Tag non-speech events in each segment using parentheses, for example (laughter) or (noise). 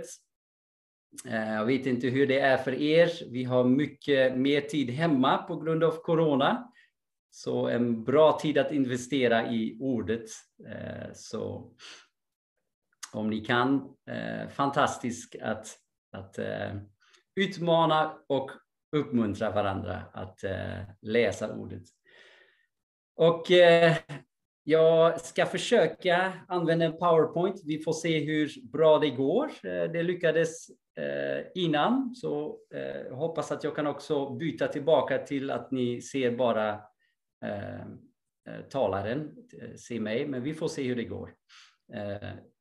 livet. Eh, jag vet inte hur det är för er. Vi har mycket mer tid hemma på grund av corona. Så en bra tid att investera i ordet. Eh, så om ni kan, eh, fantastiskt att, att utmana och uppmuntra varandra att läsa ordet. Och jag ska försöka använda en PowerPoint. Vi får se hur bra det går. Eh, det lyckades eh, innan. Så jag hoppas att jag kan också byta tillbaka till att ni ser bara talaren, ser mig, men vi får se hur det går.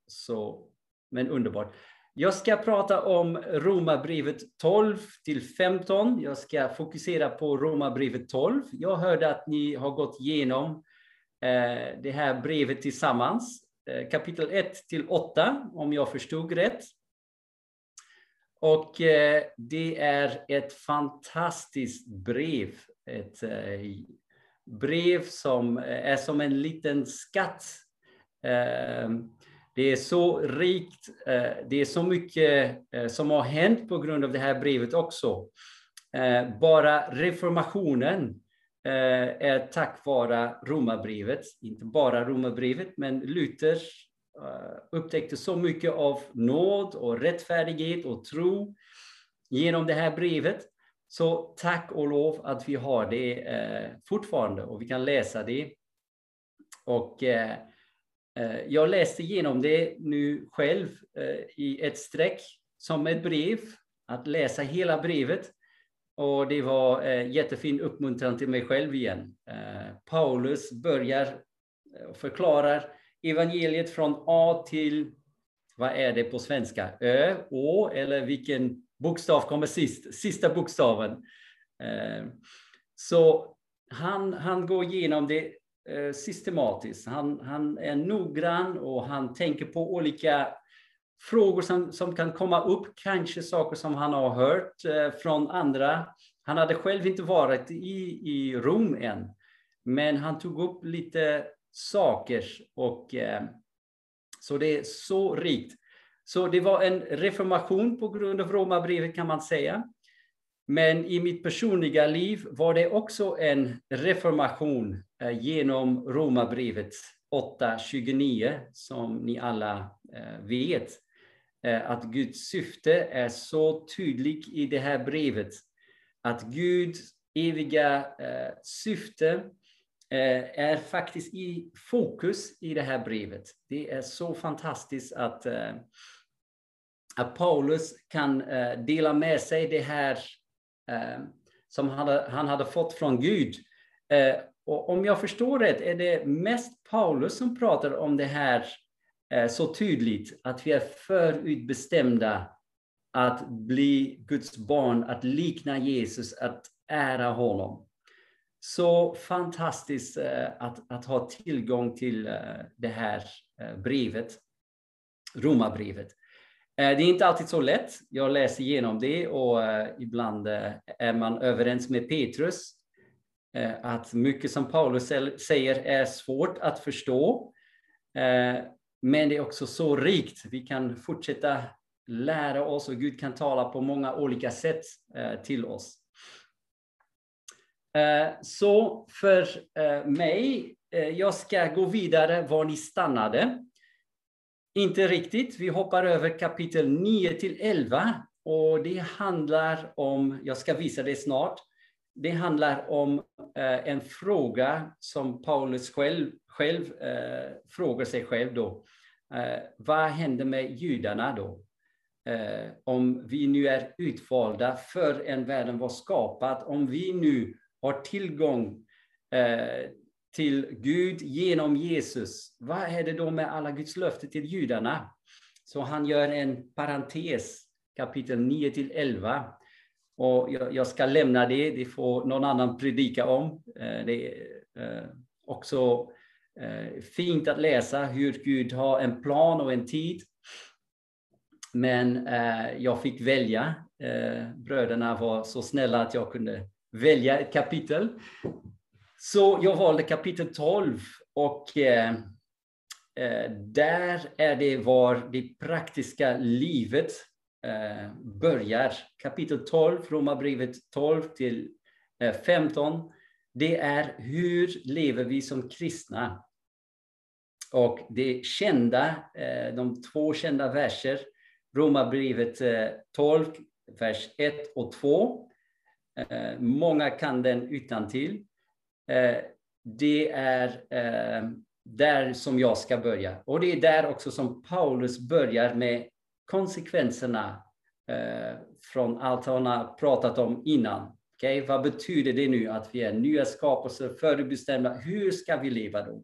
Så, men underbart. Jag ska prata om Romarbrevet 12 till 15. Jag ska fokusera på Romarbrevet 12. Jag hörde att ni har gått igenom Eh, det här brevet tillsammans. Eh, kapitel 1 till 8, om jag förstod rätt. Och eh, det är ett fantastiskt brev. Ett brev som är som en liten skatt. Det är så rikt, det är så mycket som har hänt på grund av det här brevet också. Bara reformationen Eh, är tack vare romabrevet, inte bara romabrevet, men Luther Eh, upptäckte så mycket av nåd och rättfärdighet och tro genom det här brevet. Så tack och lov att vi har det eh, fortfarande och vi kan läsa det. Och eh, eh jag läste igenom det nu själv eh, i ett streck som ett brev, att läsa hela brevet. Och det var eh, jättefin uppmuntran till mig själv igen. Eh, Paulus börjar och förklarar evangeliet från A till, vad är det på svenska? Ö, Å eller vilken bokstav kommer sist? Sista bokstaven. Eh, så han, han går igenom det systematiskt. Han, han är noggrann och han tänker på olika frågor som, som kan komma upp, kanske saker som han har hört eh, från andra. Han hade själv inte varit i, i Rom än, men han tog upp lite saker. Och, eh, så det är så rikt. Så det var en reformation på grund av Romarbrevet kan man säga. Men i mitt personliga liv var det också en reformation eh, genom Romarbrevet 8.29 som ni alla eh, vet. Eh, att Guds syfte är så tydligt i det här brevet. Att Guds eviga eh, syfte eh, är faktiskt i fokus i det här brevet. Det är så fantastiskt att, att Paulus kan dela med sig det här som han hade, han hade fått från Gud. Och om jag förstår rätt är det mest Paulus som pratar om det här Eh, så tydligt, att vi är förutbestämda att bli Guds barn, att likna Jesus, att ära honom. Så fantastiskt eh, att, att ha tillgång till eh, det här brevet, Romarbrevet. Det är inte alltid så lätt. Jag läser igenom det och ibland är man överens med Petrus att mycket som Paulus säger är svårt att förstå. Men det är också så rikt. Vi kan fortsätta lära oss och Gud kan tala på många olika sätt eh, till oss. Eh, så för eh, mig, jag ska gå vidare var ni stannade. Inte riktigt, vi hoppar över kapitel 9 till 11 och det handlar om, jag ska visa det snart, det handlar om eh, en fråga som Paulus själv, själv eh, frågar sig själv då. Eh, vad händer med judarna då? om vi nu är utvalda för en världen var skapad, om vi nu har tillgång eh, till Gud genom Jesus, vad är det då med alla Guds löften till judarna? Så han gör en parentes, kapitel 9 till 11. Och jag, jag ska lämna det, det får någon annan predika om. Eh, det är eh, också eh, fint att läsa hur Gud har en plan och en tid. Men eh, jag fick välja. Eh, bröderna var så snälla att jag kunde välja ett kapitel. Så jag valde kapitel 12 och eh, eh, där är det var det praktiska livet Eh, börjar. Kapitel 12, Romarbrevet 12 till eh, 15. Det är hur lever vi som kristna? Och det kända, eh, de två kända verser, Romarbrevet 12, vers 1 och 2. Många kan den utan till. Det är där som jag ska börja. Och det är där också som Paulus börjar med konsekvenserna eh, från allt hon har pratat om innan. Okay? Vad betyder det nu att vi är nya skapelser, förutbestämda? Hur ska vi leva då?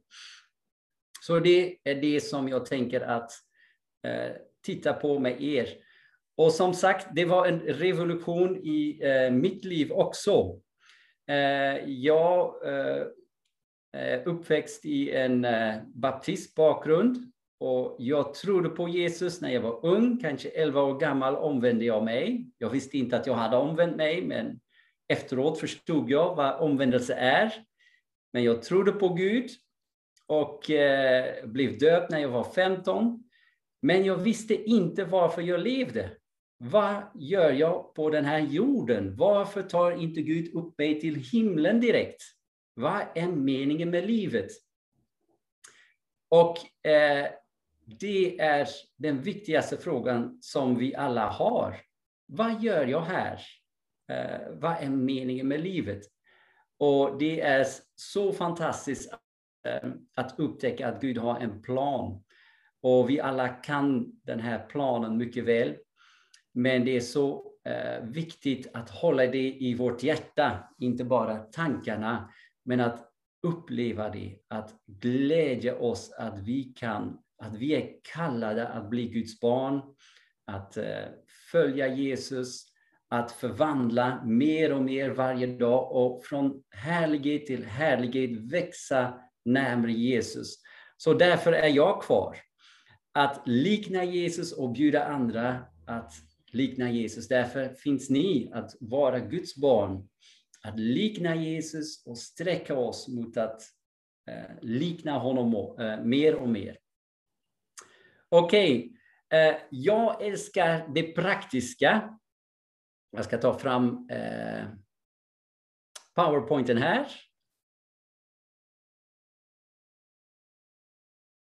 Så det är det som jag tänker att eh, titta på med er. Och som sagt, det var en revolution i eh, mitt liv också. Eh, jag Eh, uppväxt i en eh, baptistbakgrund. Och jag trodde på Jesus när jag var ung, kanske 11 år gammal omvände jag mig. Jag visste inte att jag hade omvänt mig, men efteråt förstod jag vad omvändelse är. Men jag trodde på Gud och eh, blev döpt när jag var 15. Men jag visste inte varför jag levde. Vad gör jag på den här jorden? Varför tar inte Gud upp mig till himlen direkt? Vad är meningen med livet? Och eh, det är den viktigaste frågan som vi alla har. Vad gör jag här? Eh, vad är meningen med livet? Och det är så fantastiskt eh, att upptäcka att Gud har en plan. Och vi alla kan den här planen mycket väl. Men det är så eh, viktigt att hålla det i vårt hjärta, inte bara tankarna, men att uppleva det, att glädja oss att vi kan, att vi är kallade att bli Guds barn, att eh, följa Jesus, att förvandla mer och mer varje dag och från härlighet till härlighet växa närmare Jesus. Så därför är jag kvar. Att likna Jesus och bjuda andra att likna Jesus. Därför finns ni att vara Guds barn att likna Jesus och sträcka oss mot att eh, likna honom eh, mer och mer. Okej, okay. eh, jag älskar det praktiska. Jag ska ta fram eh, powerpointen här.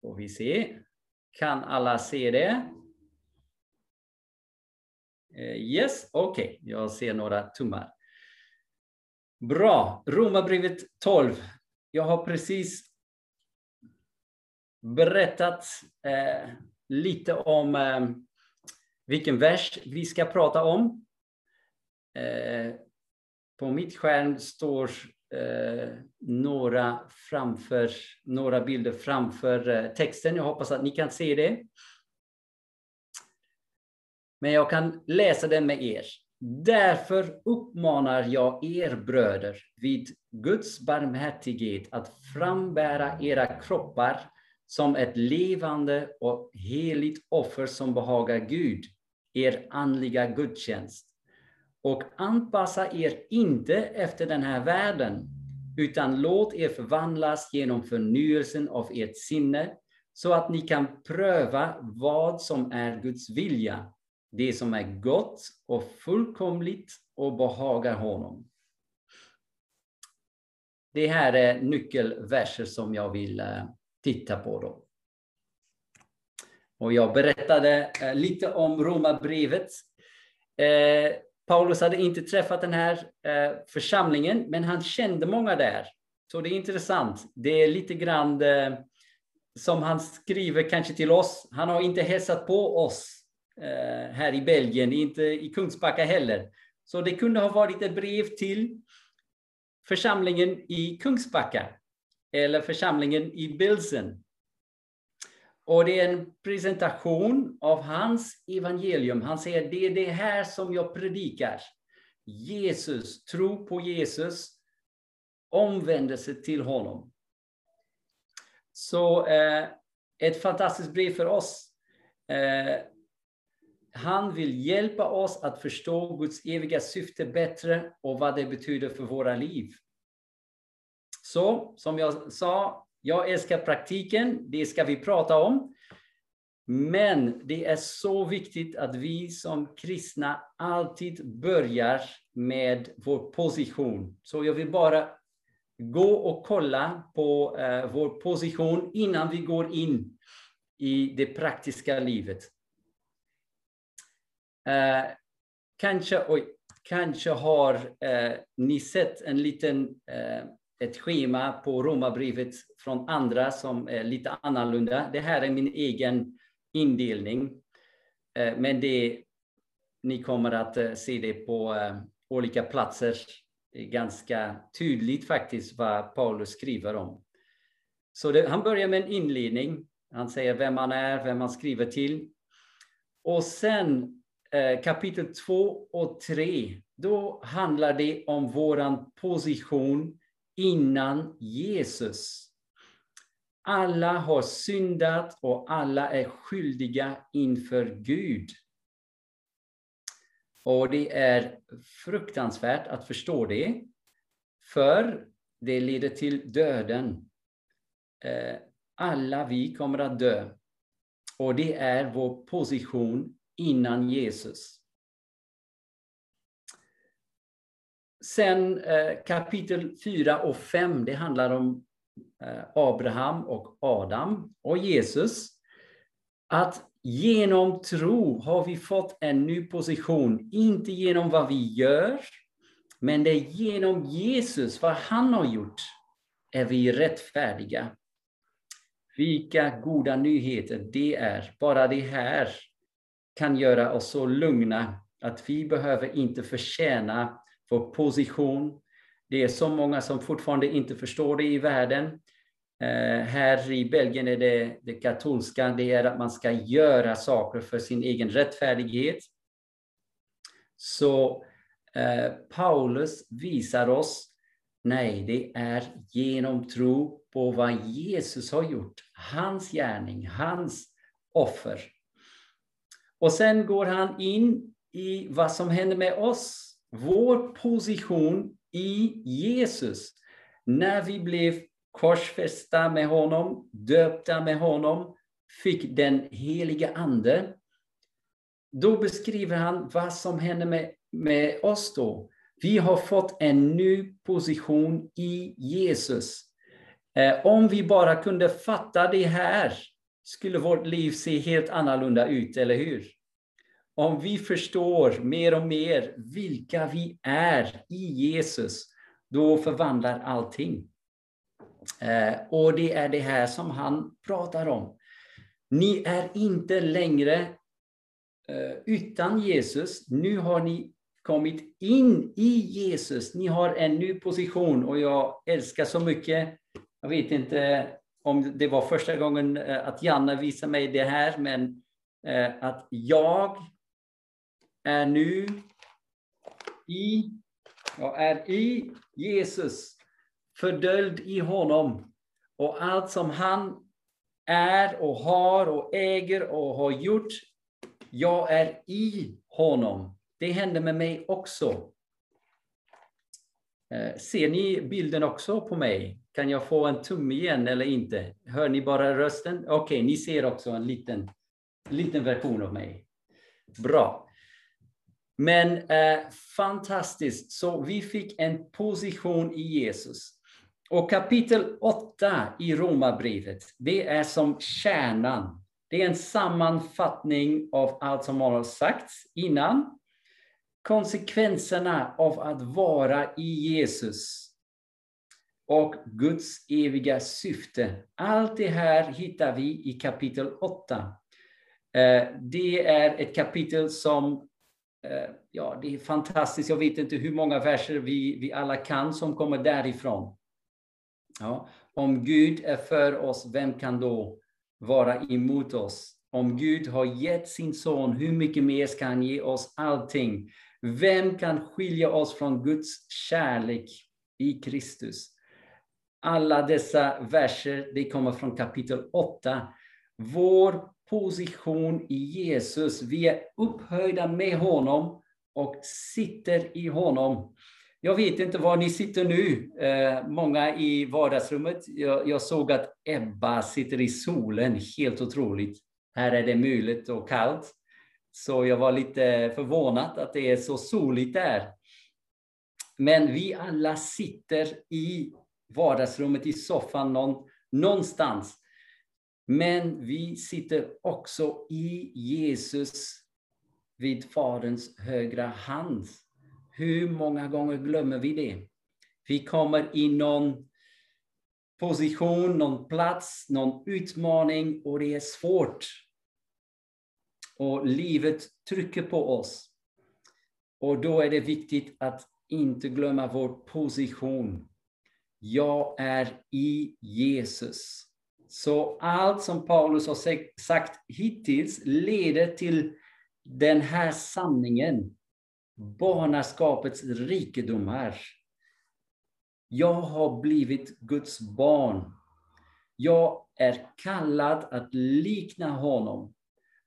Får vi se. Kan alla se det? Eh, yes, okej. Okay. Jag ser några tummar. Bra. Romarbrevet 12. Jag har precis berättat eh, lite om eh, vilken vers vi ska prata om. Eh, på mitt skärm står eh, några, framför, några bilder framför eh, texten. Jag hoppas att ni kan se det. Men jag kan läsa den med er. Därför uppmanar jag er bröder vid Guds barmhärtighet att frambära era kroppar som ett levande och heligt offer som behagar Gud, er andliga gudstjänst. Och anpassa er inte efter den här världen, utan låt er förvandlas genom förnyelsen av ert sinne, så att ni kan pröva vad som är Guds vilja, det som är gott och fullkomligt och behagar honom. Det här är nyckelverser som jag vill eh, titta på. dem. Och jag berättade eh, lite om Romarbrevet. Eh, Paulus hade inte träffat den här eh, församlingen, men han kände många där. Så det är intressant. Det är lite grann eh, som han skriver kanske till oss. Han har inte hälsat på oss Eh, här i Belgien, inte i Kungsbacka heller. Så det kunde ha varit ett brev till församlingen i Kungsbacka eller församlingen i Bilsen. Och det är en presentation av hans evangelium. Han säger det är det här som jag predikar. Jesus, tro på Jesus, omvändelse till honom. Så eh, ett fantastiskt brev för oss. Eh, han vill hjälpa oss att förstå Guds eviga syfte bättre och vad det betyder för våra liv. Så som jag sa, Jag älskar praktiken, det ska vi prata om. Men det är så viktigt att vi som kristna alltid börjar med vår position. Så jag vill bara gå och kolla på eh, vår position innan vi går in i det praktiska livet. Eh, kanske, oj, kanske har eh, ni sett en liten, eh, ett schema på Romarbrevet från andra som är lite annorlunda. Det här är min egen indelning. Eh, men det, ni kommer att eh, se det på eh, olika platser det är ganska tydligt faktiskt vad Paulus skriver om. Så det, han börjar med en inledning. Han säger vem han är, vem han skriver till. Och sen eh, kapitel 2 och 3, då handlar det om våran position innan Jesus. Alla har syndat och alla är skyldiga inför Gud. Och det är fruktansvärt att förstå det, för det leder till döden. Eh, alla vi kommer att dö. Och det är vår position innan Jesus. Sen eh, kapitel 4 och 5, det handlar om eh, Abraham och Adam och Jesus. Att Genom tro har vi fått en ny position, inte genom vad vi gör, men det är genom Jesus, vad han har gjort, är vi rättfärdiga. Vilka goda nyheter det är. Bara det här kan göra oss så lugna att vi behöver inte förtjäna vår position. Det är så många som fortfarande inte förstår det i världen. Eh, här i Belgien är det, det katolska, det är att man ska göra saker för sin egen rättfärdighet. Så eh, Paulus visar oss, nej, det är genom tro på vad Jesus har gjort, hans gärning, hans offer. Och sen går han in i vad som händer med oss, vår position i Jesus. När vi blev korsfästa med honom, döpta med honom, fick den heliga ande. Då beskriver han vad som händer med, med oss då. Vi har fått en ny position i Jesus. Eh, om vi bara kunde fatta det här skulle vårt liv se helt annorlunda ut, eller hur? Om vi förstår mer och mer vilka vi är i Jesus, då förvandlar allting. Eh, och det är det här som han pratar om. Ni är inte längre eh, utan Jesus. Nu har ni kommit in i Jesus. Ni har en ny position och jag älskar så mycket. Jag vet inte om det var första gången eh, att Janne visade mig det här, men att jag är nu i, jag är i Jesus fördöljd i honom. Och allt som han är och har och äger och har gjort, jag är i honom. Det händer med mig också. Eh, ser ni bilden också på mig? Kan jag få en tumme igen eller inte? Hör ni bara rösten? Okej, okay, ni ser också en liten, liten version av mig. Bra. Men eh, fantastiskt, så vi fick en position i Jesus. Och kapitel 8 i Romarbrevet, det är som kärnan. Det är en sammanfattning av allt som har sagts innan. Konsekvenserna av att vara i Jesus. Och Guds eviga syfte. Allt det här hittar vi i kapitel 8. Eh, det är ett kapitel som Eh, ja, det är fantastiskt. Jag vet inte hur många verser vi, vi alla kan som kommer därifrån. Ja, om Gud är för oss, vem kan då vara emot oss? Om Gud har gett sin son, hur mycket mer ska han ge oss allting? Vem kan skilja oss från Guds kärlek i Kristus? Alla dessa verser, de kommer från kapitel 8. Vår position i Jesus, vi är upphöjda med honom och sitter i honom. Jag vet inte var ni sitter nu, eh, många i vardagsrummet. Jag, jag, såg att Ebba sitter i solen, helt otroligt. Här är det mulet och kallt. Så jag var lite förvånad att det är så soligt där. Men vi alla sitter i vardagsrummet, i soffan någon, någonstans. Men vi sitter också i Jesus vid Faderns högra hand. Hur många gånger glömmer vi det? Vi kommer i någon position, någon plats, någon utmaning och det är svårt. Och livet trycker på oss. Och då är det viktigt att inte glömma vår position. Jag är i Jesus. Så allt som Paulus har sagt hittills leder till den här sanningen. Barnaskapets rikedomar. Jag har blivit Guds barn. Jag är kallad att likna honom.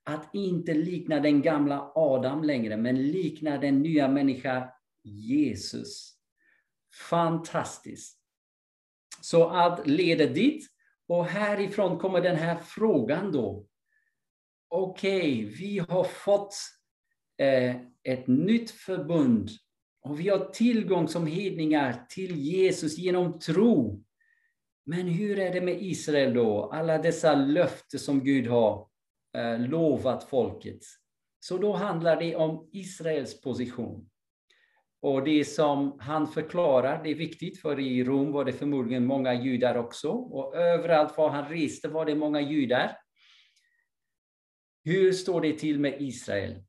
Att inte likna den gamla Adam längre, men likna den nya människan Jesus. Fantastiskt. Så allt leder dit. Och härifrån kommer den här frågan då. Okej, okay, vi har fått eh, ett nytt förbund och vi har tillgång som hedningar till Jesus genom tro. Men hur är det med Israel då? Alla dessa löften som Gud har eh, lovat folket. Så då handlar det om Israels position. Och det som han förklarar, det är viktigt, för i Rom var det förmodligen många judar också. Och överallt var han reste var det många judar. Hur står det till med Israel?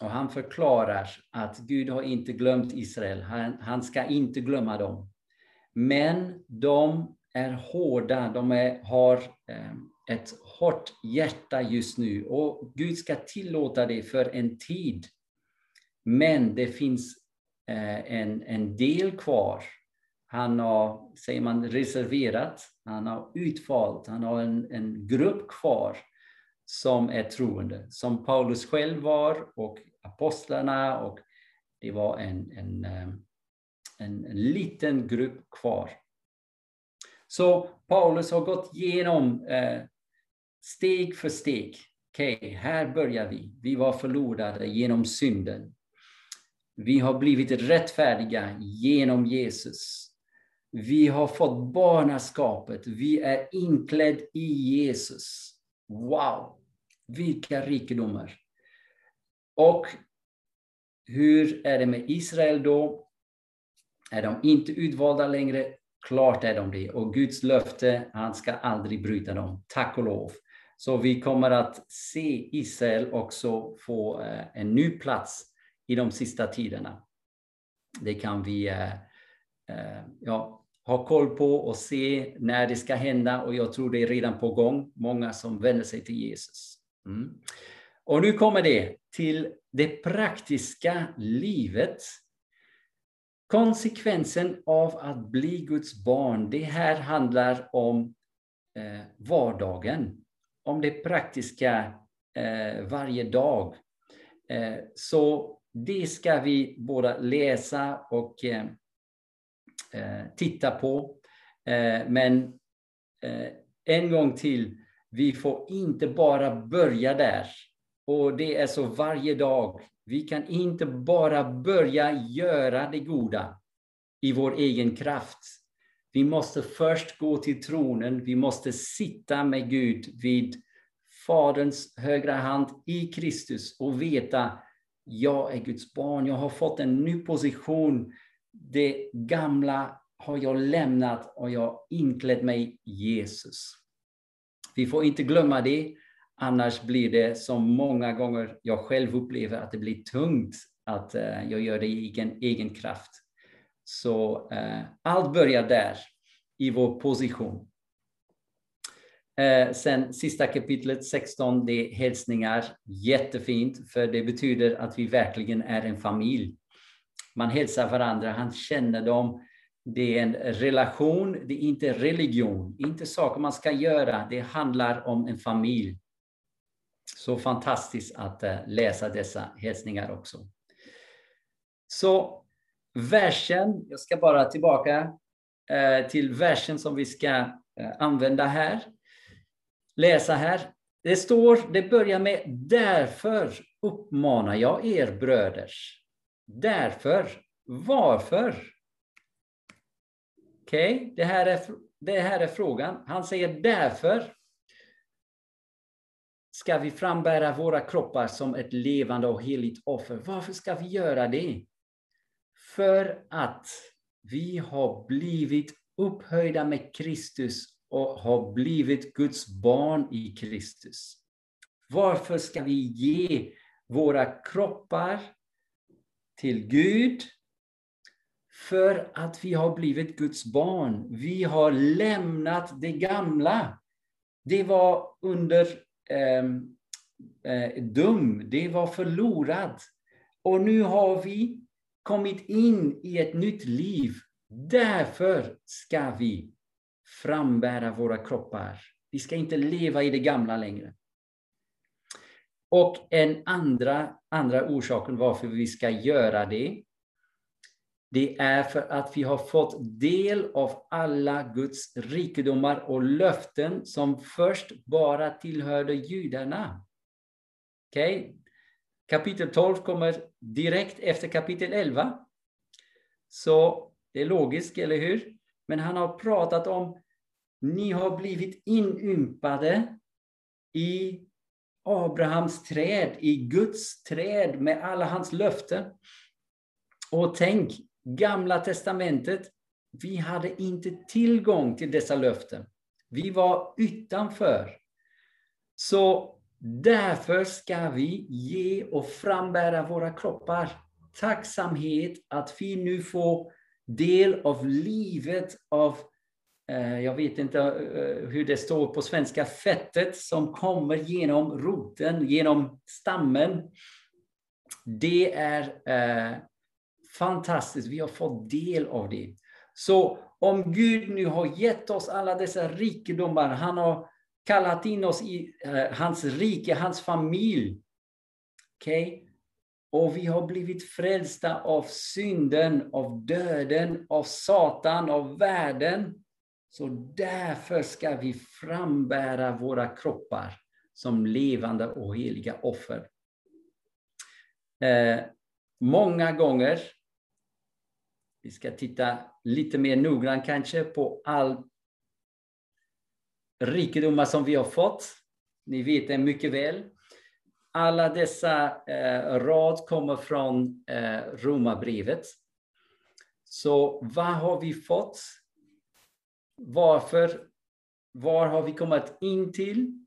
Och han förklarar att Gud har inte glömt Israel. Han, han ska inte glömma dem. Men de är hårda, de är, har eh, ett hårt hjärta just nu. Och Gud ska tillåta det för en tid. Men det finns eh, en, en del kvar. Han har, säger man, reserverat, han har utvalt, han har en, en grupp kvar som är troende, som Paulus själv var och apostlarna och det var en, en, eh, en, en liten grupp kvar. Så Paulus har gått igenom eh, steg för steg. Okej, okay, här börjar vi. Vi var förlorade genom synden. Vi har blivit rättfärdiga genom Jesus. Vi har fått barnaskapet. Vi är inklädd i Jesus. Wow! Vilka rikedomar! Och hur är det med Israel då? Är de inte utvalda längre? Klart är de det. Och Guds löfte, han ska aldrig bryta dem. Tack och lov. Så vi kommer att se Israel också få eh, en ny plats i de sista tiderna. Det kan vi eh, eh, ja, ha koll på och se när det ska hända och jag tror det är redan på gång. Många som vänder sig till Jesus. Mm. Och nu kommer det till det praktiska livet. Konsekvensen av att bli Guds barn, det här handlar om eh, vardagen. Om det praktiska eh, varje dag. Eh, så det ska vi båda läsa och eh, eh, titta på. Eh, men eh, en gång till, vi får inte bara börja där. Och det är så varje dag. Vi kan inte bara börja göra det goda i vår egen kraft. Vi måste först gå till tronen, vi måste sitta med Gud vid Faderns högra hand i Kristus och veta jag är Guds barn, jag har fått en ny position. Det gamla har jag lämnat och jag har inklätt mig Jesus. Vi får inte glömma det, annars blir det som många gånger jag själv upplever att det blir tungt att uh, jag gör det i egen, egen kraft. Så uh, allt börjar där, i vår position. Eh, sen sista kapitlet 16, det är hälsningar. Jättefint, för det betyder att vi verkligen är en familj. Man hälsar varandra, han känner dem. Det är en relation, det är inte religion, inte saker man ska göra. Det handlar om en familj. Så fantastiskt att eh, läsa dessa hälsningar också. Så versen, jag ska bara tillbaka eh, till versen som vi ska eh, använda här. Läsa här. Det står, det börjar med därför uppmanar jag er bröder. Därför. Varför? Okej, okay, det, här är, det här är frågan. Han säger därför ska vi frambära våra kroppar som ett levande och heligt offer. Varför ska vi göra det? För att vi har blivit upphöjda med Kristus och har blivit Guds barn i Kristus. Varför ska vi ge våra kroppar till Gud? För att vi har blivit Guds barn. Vi har lämnat det gamla. Det var under eh, eh, dum, det var förlorat. Och nu har vi kommit in i ett nytt liv. Därför ska vi frambära våra kroppar. Vi ska inte leva i det gamla längre. Och en andra, andra orsaken varför vi ska göra det, det är för att vi har fått del av alla Guds rikedomar och löften som först bara tillhörde judarna. Okej? Okay? Kapitel 12 kommer direkt efter kapitel 11. Så det är logiskt, eller hur? Men han har pratat om ni har blivit inympade i Abrahams träd, i Guds träd med alla hans löften. Och tänk, Gamla testamentet, vi hade inte tillgång till dessa löften. Vi var utanför. Så därför ska vi ge och frambära våra kroppar. Tacksamhet att vi nu får del av livet av, eh, jag vet inte eh, hur det står på svenska, fettet som kommer genom roten, genom stammen. Det är eh, fantastiskt, vi har fått del av det. Så om Gud nu har gett oss alla dessa rikedomar, han har kallat in oss i eh, hans rike, hans familj. Okej? Okay? Och vi har blivit frälsta av synden, av döden, av Satan, av världen. Så därför ska vi frambära våra kroppar som levande och heliga offer. Eh, många gånger, vi ska titta lite mer noggrant kanske på all rikedomar som vi har fått. Ni vet det mycket väl alla dessa eh, rad kommer från eh, Romarbrevet. Så vad har vi fått? Varför? Var har vi kommit in till?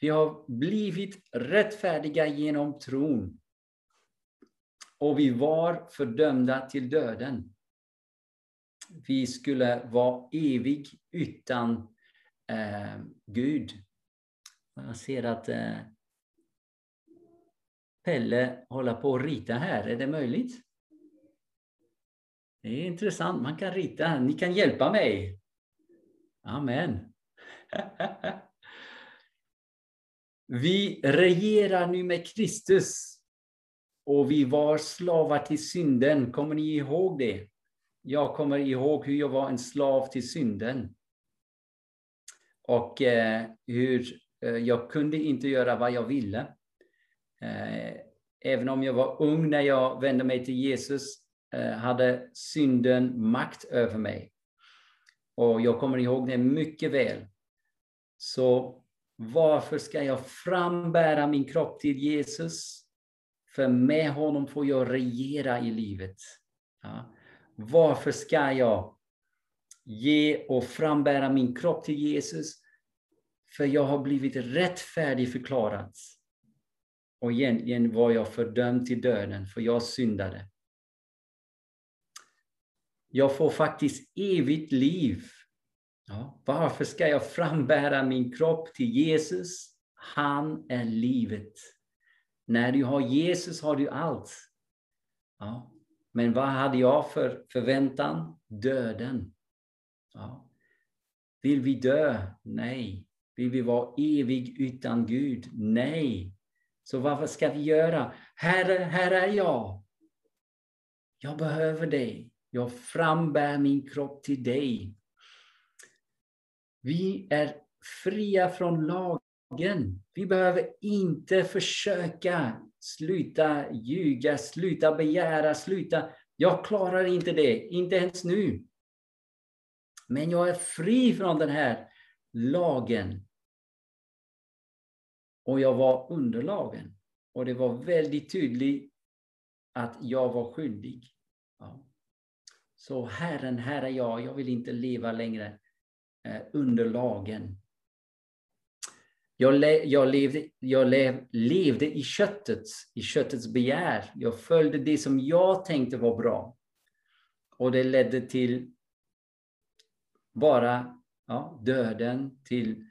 Vi har blivit rättfärdiga genom tron. Och vi var fördömda till döden. Vi skulle vara evig utan eh, Gud. Jag ser att eh, Pelle hålla på att rita här? Är det möjligt? Det är intressant, man kan rita. Ni kan hjälpa mig. Amen. (laughs) Vi regerar nu med Kristus och vi var slavar till synden. Kommer ni ihåg det? Jag kommer ihåg hur jag var en slav till synden. Och eh, hur eh, jag kunde inte göra vad jag ville. Eh, även om jag var ung när jag vände mig till Jesus eh, hade synden makt över mig. Och jag kommer ihåg det mycket väl. Så varför ska jag frambära min kropp till Jesus? För med honom får jag regera i livet. Ja. Varför ska jag ge och frambära min kropp till Jesus? För jag har blivit rättfärdigförklarad. förklarat och egentligen var jag fördömd till döden, för jag syndade. Jag får faktiskt evigt liv. Ja, varför ska jag frambära min kropp till Jesus? Han är livet. När du har Jesus har du allt. Ja. Men vad hade jag för förväntan? Döden. Ja. Vill vi dö? Nej. Vill vi vara evig utan Gud? Nej. Så vad ska vi göra? Herre, här är jag. Jag behöver dig. Jag frambär min kropp till dig. Vi är fria från lagen. Vi behöver inte försöka sluta ljuga, sluta begära, sluta... Jag klarar inte det, inte ens nu. Men jag är fri från den här lagen. Och jag var under lagen. Och det var väldigt tydligt att jag var skyldig. Ja. Så Herren, här är jag, jag vill inte leva längre eh, under lagen. Jag, le, jag, levde, jag lev, levde i köttets, i köttets begär. Jag följde det som jag tänkte var bra. Och det ledde till bara ja, döden, till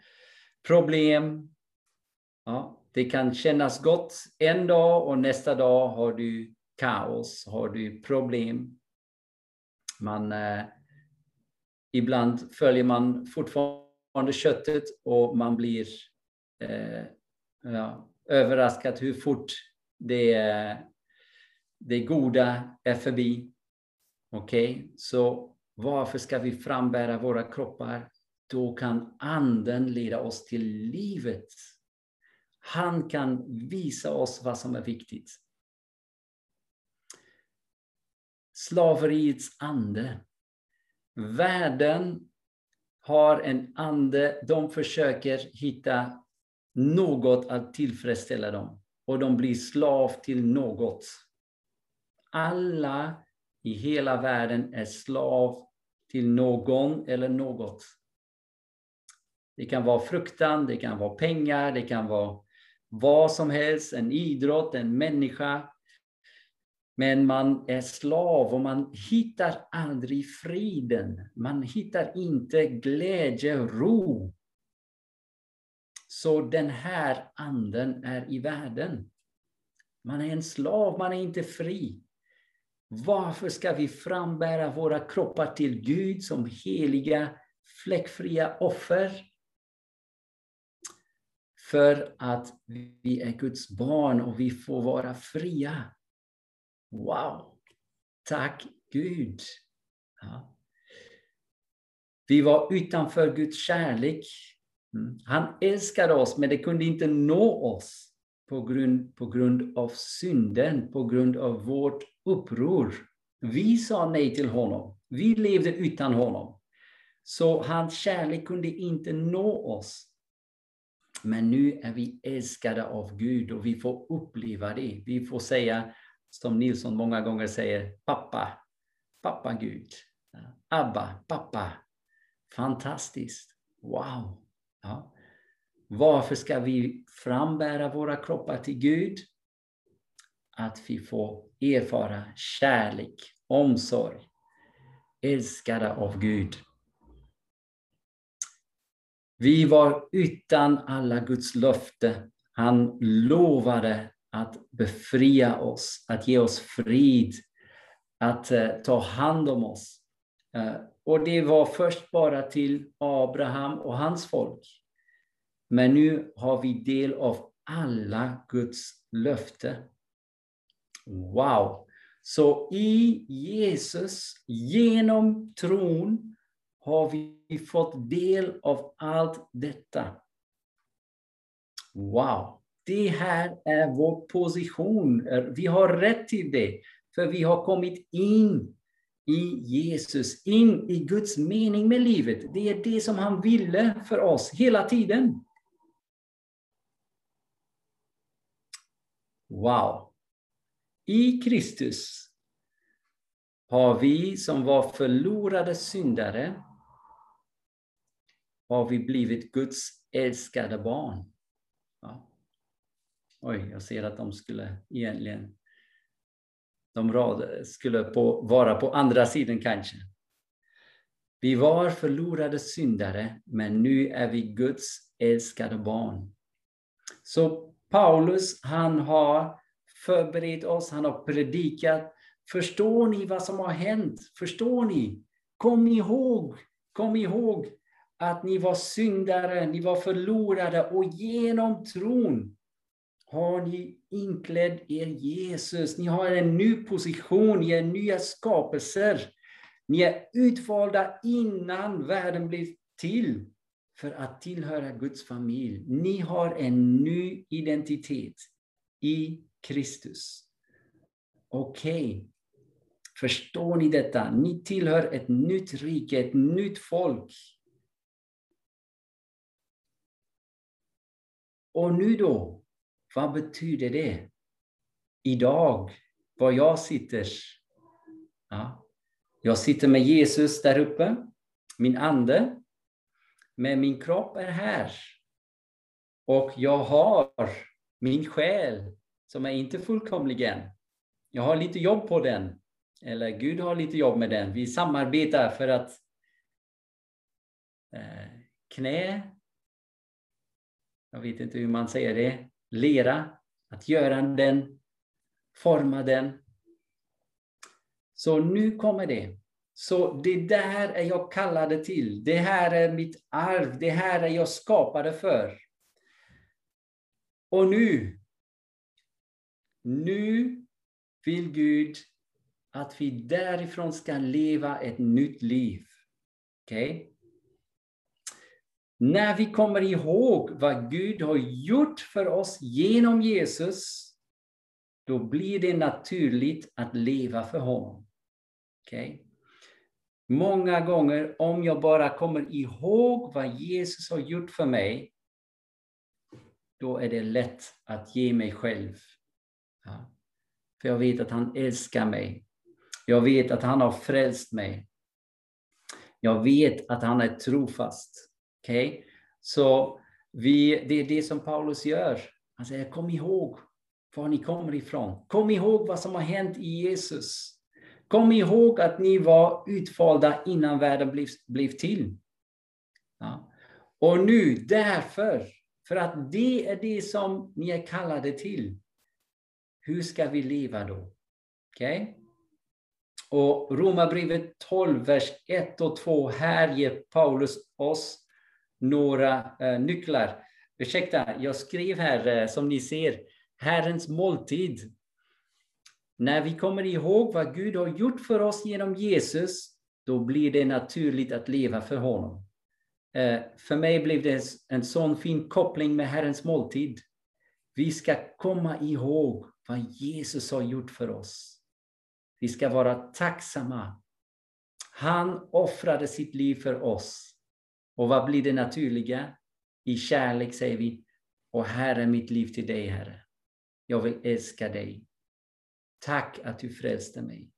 problem. Ja, det kan kännas gott en dag och nästa dag har du kaos, har du problem. Man, eh, ibland följer man fortfarande köttet och man blir eh, ja, överraskad hur fort det, det goda är förbi. Okej, okay? så varför ska vi frambära våra kroppar? Då kan anden leda oss till livet. Han kan visa oss vad som är viktigt. Slaveriets ande. Världen har en ande, de försöker hitta något att tillfredsställa dem. Och de blir slav till något. Alla i hela världen är slav till någon eller något. Det kan vara fruktan, det kan vara pengar, det kan vara vad som helst, en idrott, en människa. Men man är slav och man hittar aldrig friden. Man hittar inte glädje, ro. Så den här anden är i världen. Man är en slav, man är inte fri. Varför ska vi frambära våra kroppar till Gud som heliga, fläckfria offer? För att vi är Guds barn och vi får vara fria. Wow! Tack Gud! Ja. Vi var utanför Guds kärlek. Mm. Han älskade oss, men det kunde inte nå oss på grund, på grund av synden, på grund av vårt uppror. Vi sa nej till honom. Vi levde utan honom. Så hans kärlek kunde inte nå oss. Men nu är vi älskade av Gud och vi får uppleva det. Vi får säga, som Nilsson många gånger säger, pappa, pappa Gud. Abba, pappa. Fantastiskt. Wow. Ja. Varför ska vi frambära våra kroppar till Gud? Att vi får erfara kärlek, omsorg, älskade av Gud. Vi var utan alla Guds löfte. Han lovade att befria oss, att ge oss frid, att eh, ta hand om oss. Eh, och det var först bara till Abraham och hans folk. Men nu har vi del av alla Guds löfte. Wow! Så i Jesus, genom tron, har vi fått del av allt detta. Wow! Det här är vår position. Eh, vi har rätt till det, för vi har kommit in i Jesus, in i Guds mening med livet. Det är det som han ville för oss hela tiden. Wow! I Kristus har vi som var förlorade syndare har vi blivit Guds älskade barn. Ja. Oj, jag ser att de skulle egentligen de rad, skulle på, vara på andra sidan kanske. Vi var förlorade syndare, men nu är vi Guds älskade barn. Så Paulus, han har förberett oss, han har predikat. Förstår ni vad som har hänt? Förstår ni? Kom ihåg, kom ihåg att ni var syndare, ni var förlorade och genom tron har ni inklädd er Jesus. Ni har en ny position, ni är nya skapelser. Ni är utvalda innan världen blev till för att tillhöra Guds familj. Ni har en ny identitet i Kristus. Okej, okay. förstår ni detta? Ni tillhör ett nytt rike, ett nytt folk. Och nu då, vad betyder det? Idag, var jag sitter. Ja. Jag sitter med Jesus där uppe, min ande. Men min kropp är här. Och jag har min själ som är inte fullkomligen. Jag har lite jobb på den. Eller Gud har lite jobb med den. Vi samarbetar för att eh, knä, jag vet inte hur man säger det, lera, att göra den, forma den. Så nu kommer det. Så det där är jag kallade till. Det här är mitt arv. Det här är jag skapade för. Och nu, nu vill Gud att vi därifrån ska leva ett nytt liv. Okej? Okay? När vi kommer ihåg vad Gud har gjort för oss genom Jesus, då blir det naturligt att leva för honom. Okay? Många gånger, om jag bara kommer ihåg vad Jesus har gjort för mig, då är det lätt att ge mig själv. Ja. För jag vet att han älskar mig. Jag vet att han har frälst mig. Jag vet att han är trofast. Okay? Så vi, det är det som Paulus gör. Han säger, kom ihåg var ni kommer ifrån. Kom ihåg vad som har hänt i Jesus. Kom ihåg att ni var utvalda innan världen blev, blev till. Ja. Och nu, därför, för att det är det som ni är kallade till. Hur ska vi leva då? Okej? Okay? Och Romarbrevet 12, vers 1 och 2, här ger Paulus oss några eh, nycklar. Ursäkta, jag skrev här, eh, som ni ser, Herrens måltid. När vi kommer ihåg vad Gud har gjort för oss genom Jesus, då blir det naturligt att leva för honom. Eh, för mig blev det en sån fin koppling med Herrens måltid. Vi ska komma ihåg vad Jesus har gjort för oss. Vi ska vara tacksamma. Han offrade sitt liv för oss. Och vad blir det naturliga? I kärlek säger vi, och här är mitt liv till dig, Herre. Jag vill älska dig. Tack att du frälste mig.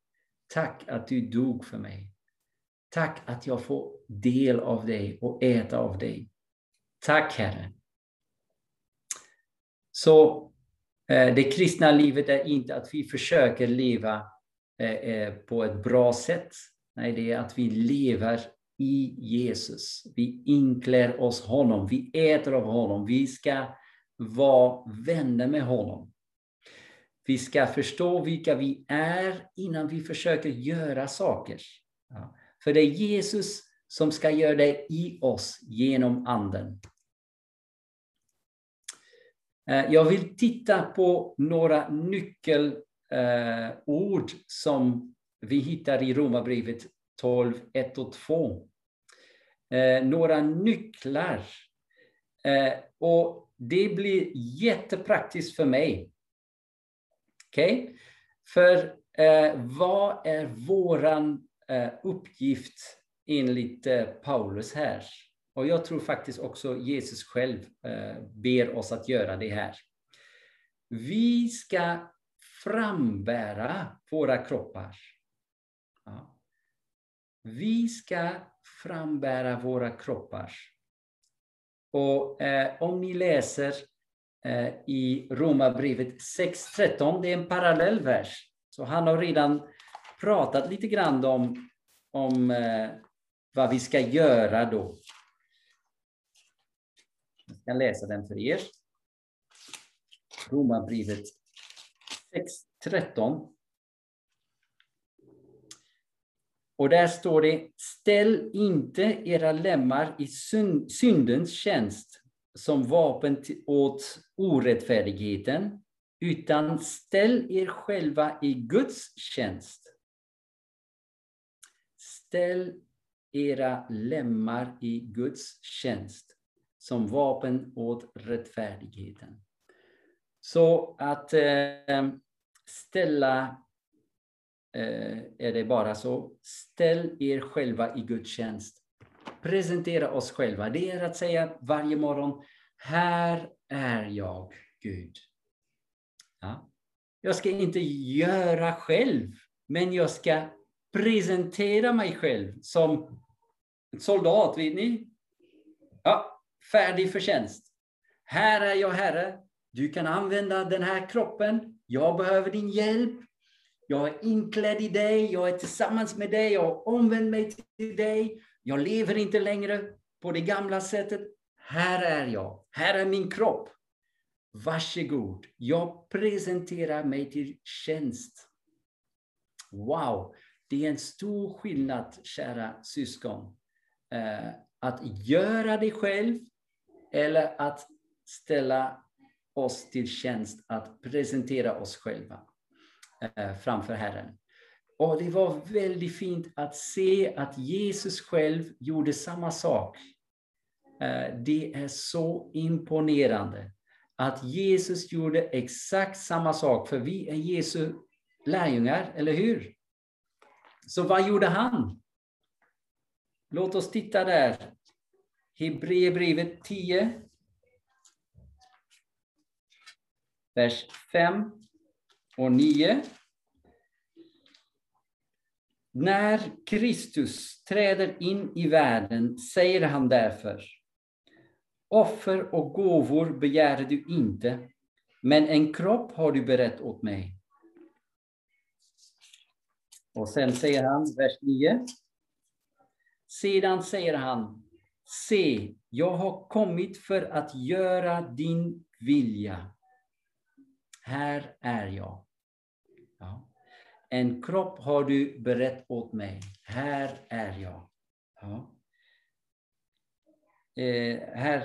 Tack att du dog för mig. Tack att jag får del av dig och äta av dig. Tack Herre. Så eh, det kristna livet är inte att vi försöker leva eh, eh, på ett bra sätt. Nej, det är att vi lever i Jesus. Vi inklär oss honom, vi äter av honom, vi ska vara vänner med honom. Vi ska förstå vilka vi är innan vi försöker göra saker. Ja. För det är Jesus som ska göra det i oss genom Anden. Eh, jag vill titta på några nyckelord eh, som vi hittar i Romarbrevet 12, 1 och 2. Eh, några nycklar. Eh, och det blir jättepraktiskt för mig. Okej? Okay? För eh, vad är våran eh, uppgift enligt eh, Paulus här? Och jag tror faktiskt också Jesus själv eh, ber oss att göra det här. Vi ska frambära våra kroppar. Ja. Vi ska frambära våra kroppar. Och eh, om ni läser eh, i Romarbrevet 6.13, det är en parallell vers. Så han har redan pratat lite grann om, om eh, vad vi ska göra då. Jag ska läsa den för er. Romarbrevet 6.13. Och där står det, ställ inte era lemmar i syndens tjänst som vapen åt orättfärdigheten, utan ställ er själva i Guds tjänst. Ställ era lemmar i Guds tjänst som vapen åt rättfärdigheten. Så att eh, ställa, Eh, är det bara så, ställ er själva i Guds tjänst. Presentera oss själva. Det är att säga varje morgon, här är jag, Gud. Ja. Jag ska inte göra själv, men jag ska presentera mig själv som soldat, vet ni? Ja, färdig för tjänst. Här är jag, Herre. Du kan använda den här kroppen. Jag behöver din hjälp. Jag är inklädd i dig. Jag är tillsammans med dig. Jag har omvänt mig till dig. Jag lever inte längre på det gamla sättet. Här är jag. Här är min kropp. Varsågod. Jag presenterar mig till tjänst. Wow, det är en stor skillnad, kära syskon. Eh, att göra det själv eller att ställa oss till tjänst att presentera oss själva Eh, framför Herren. Och det var väldigt fint att se att Jesus själv gjorde samma sak. Eh, det är så imponerande att Jesus gjorde exakt samma sak, för vi är Jesu lärjungar, eller hur? Så vad gjorde han? Låt oss titta där. Hebreerbrevet 10. Vers 5 och 9. När Kristus träder in i världen säger han därför Offer och gåvor begär du inte, men en kropp har du berett åt mig. Och sen säger han, vers 9. Sedan säger han, se, jag har kommit för att göra din vilja. Här är jag. Ja. En kropp har du berett åt mig. Här är jag. Ja. Eh, här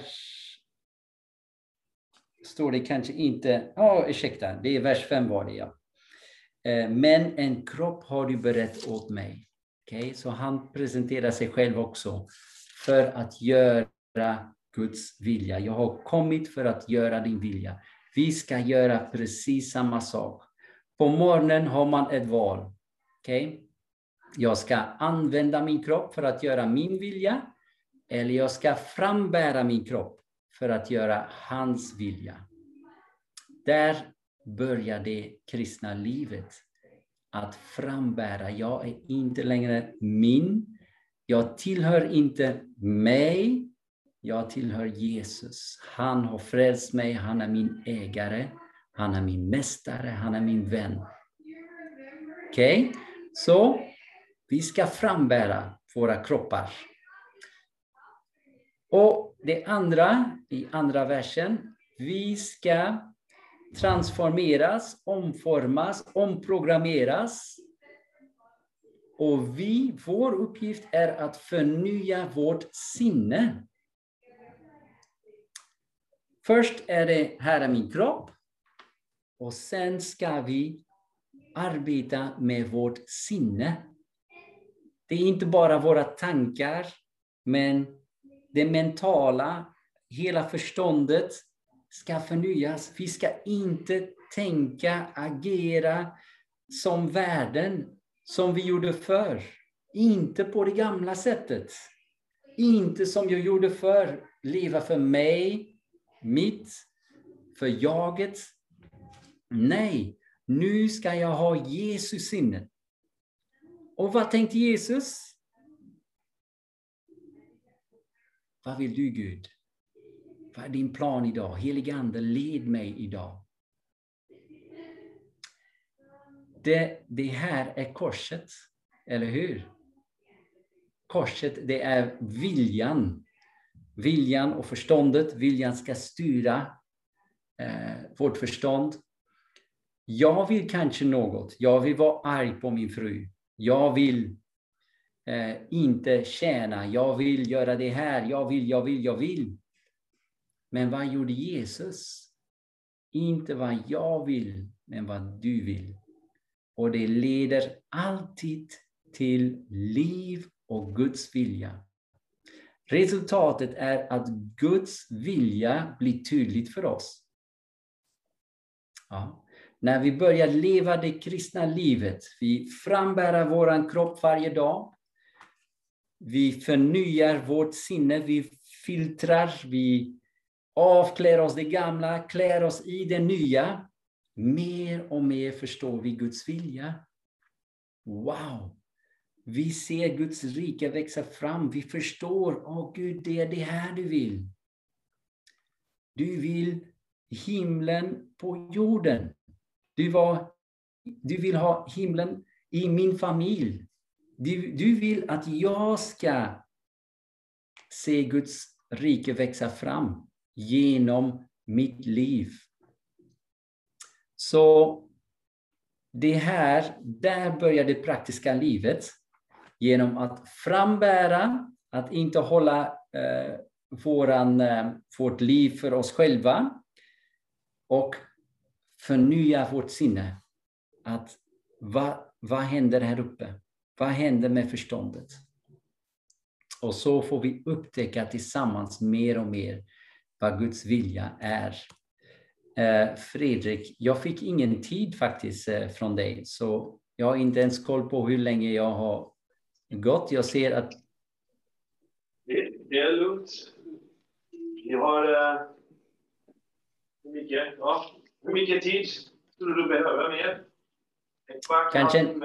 står det kanske inte... Ja, oh, ursäkta, det är vers 5 var det, ja. Eh, men en kropp har du berett åt mig. Okay? Så han presenterar sig själv också för att göra Guds vilja. Jag har kommit för att göra din vilja. Vi ska göra precis samma sak. På morgonen har man ett val. Okay? Jag ska använda min kropp för att göra min vilja. Eller jag ska frambära min kropp för att göra hans vilja. Där börjar det kristna livet. Att frambära. Jag är inte längre min. Jag tillhör inte mig. Jag tillhör Jesus. Han har frälst mig. Han är min ägare. Han är min mästare. Han är min vän. Okej? Okay? Så vi ska frambära våra kroppar. Och det andra, i andra versen, vi ska transformeras, omformas, omprogrammeras. Och vi, vår uppgift är att förnya vårt sinne. Först är det, här är min kropp. Och sen ska vi arbeta med vårt sinne. Det är inte bara våra tankar, men det mentala, hela förståndet ska förnyas. Vi ska inte tänka, agera som världen, som vi gjorde förr. Inte på det gamla sättet. Inte som jag gjorde förr, leva för mig, mitt, för jaget. Nej, nu ska jag ha Jesus sinne. Och vad tänkte Jesus? Vad vill du Gud? Vad är din plan idag? Helige Ande, led mig idag. Det, det här är korset, eller hur? Korset, det är viljan. Viljan och förståndet. Viljan ska styra eh, vårt förstånd. Jag vill kanske något. Jag vill vara arg på min fru. Jag vill eh, inte tjäna. Jag vill göra det här. Jag vill, jag vill, jag vill. Men vad gjorde Jesus? Inte vad jag vill, men vad du vill. Och det leder alltid till liv och Guds vilja. Resultatet är att Guds vilja blir tydligt för oss. Ja. När vi börjar leva det kristna livet, vi frambärar vår kropp varje dag. Vi förnyar vårt sinne, vi filtrar, vi avklär oss det gamla, klär oss i det nya. Mer och mer förstår vi Guds vilja. Wow! Vi ser Guds rike växa fram. Vi förstår, åh oh, Gud, det är det här du vill. Du vill himlen på jorden. Du, var, du vill ha himlen i min familj. Du, du vill att jag ska se Guds rike växa fram genom mitt liv. Så det här, där börjar det praktiska livet. Genom att frambära, att inte hålla eh, våran, eh, vårt liv för oss själva. Och förnya vårt sinne. Att vad, vad händer här uppe? Vad händer med förståndet? Och så får vi upptäcka tillsammans mer och mer vad Guds vilja är. Eh, Fredrik, jag fick ingen tid faktiskt eh, från dig, så jag har inte ens koll på hur länge jag har gått. Jag ser att... Det, det är lugnt. Vi har... Uh, hur mycket? Ja, hur mycket tid skulle du behöva mer? En kvart? Kanske en,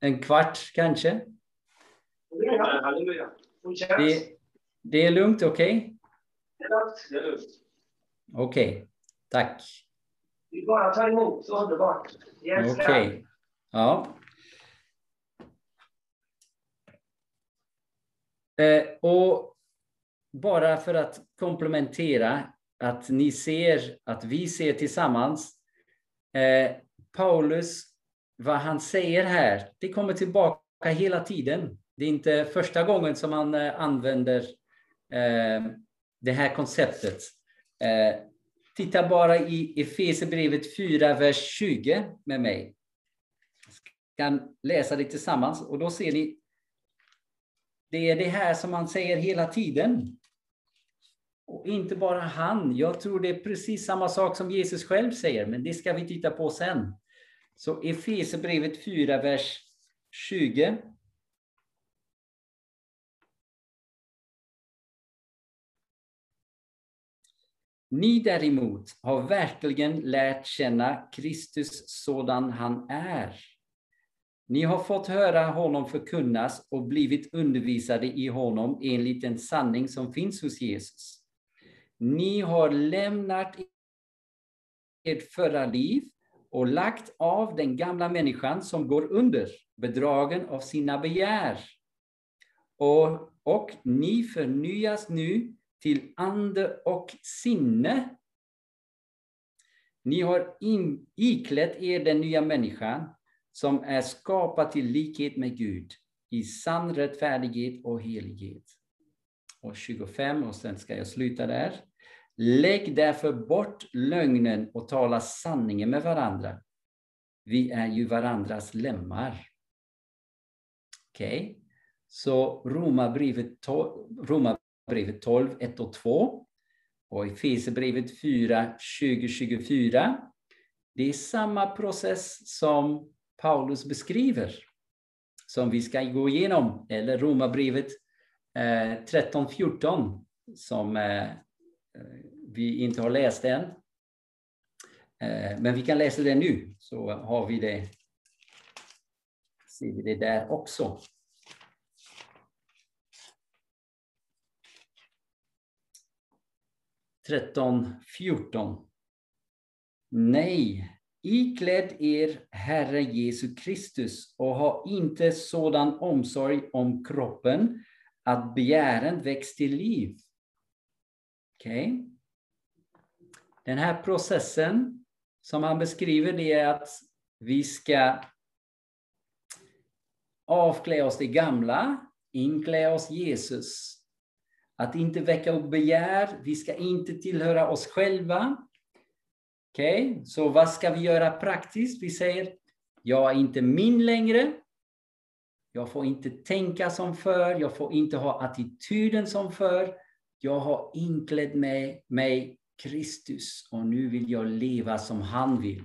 en kvart, kanske? Halleluja. Det, det är lugnt, okej? Okay? Det är lugnt. Det är lugnt. Okej, okay. tack. Vi bara tar emot, underbart. Okej. Okay. Ja. Eh, och bara för att komplementera att ni ser, att vi ser tillsammans. Eh, Paulus, vad han säger här, det kommer tillbaka hela tiden. Det är inte första gången som han eh, använder eh, det här konceptet. Eh, titta bara i Efesierbrevet 4, vers 20 med mig. Jag kan läsa det tillsammans och då ser ni. Det är det här som han säger hela tiden. Och inte bara han. Jag tror det är precis samma sak som Jesus själv säger, men det ska vi titta på sen. Så Efesierbrevet 4, vers 20. Ni däremot har verkligen lärt känna Kristus sådan han är. Ni har fått höra honom förkunnas och blivit undervisade i honom enligt den sanning som finns hos Jesus. Ni har lämnat ert förra liv och lagt av den gamla människan som går under, bedragen av sina begär. Och, och ni förnyas nu till ande och sinne. Ni har in, iklätt er den nya människan som är skapad till likhet med Gud i sann rättfärdighet och helighet. Och 25, och sen ska jag sluta där. Lägg därför bort lögnen och tala sanningen med varandra. Vi är ju varandras lemmar. Okej, okay. så Romarbrevet 12, Romarbrevet 12, 1 och 2 och Efesierbrevet 4, 20, 24. Det är samma process som Paulus beskriver, som vi ska gå igenom, eller Romarbrevet Eh, 13, 14, som eh, vi inte har läst än. Eh, men vi kan läsa det nu, så har vi det, ser vi det där också. Tretton, fjorton. Nej, iklädd er Herre Jesu Kristus och ha inte sådan omsorg om kroppen att begären väcks till liv. Okej? Okay. Den här processen som han beskriver det är att vi ska avklä oss det gamla, inklä oss Jesus. att inte väcka upp begär. Vi ska inte tillhöra oss själva. Okej, okay? så vad ska vi göra praktiskt? Vi säger, jag är inte min längre. Jag får inte tänka som förr, jag får inte ha attityden som förr. Jag har inklädd mig, mig Kristus och nu vill jag leva som han vill.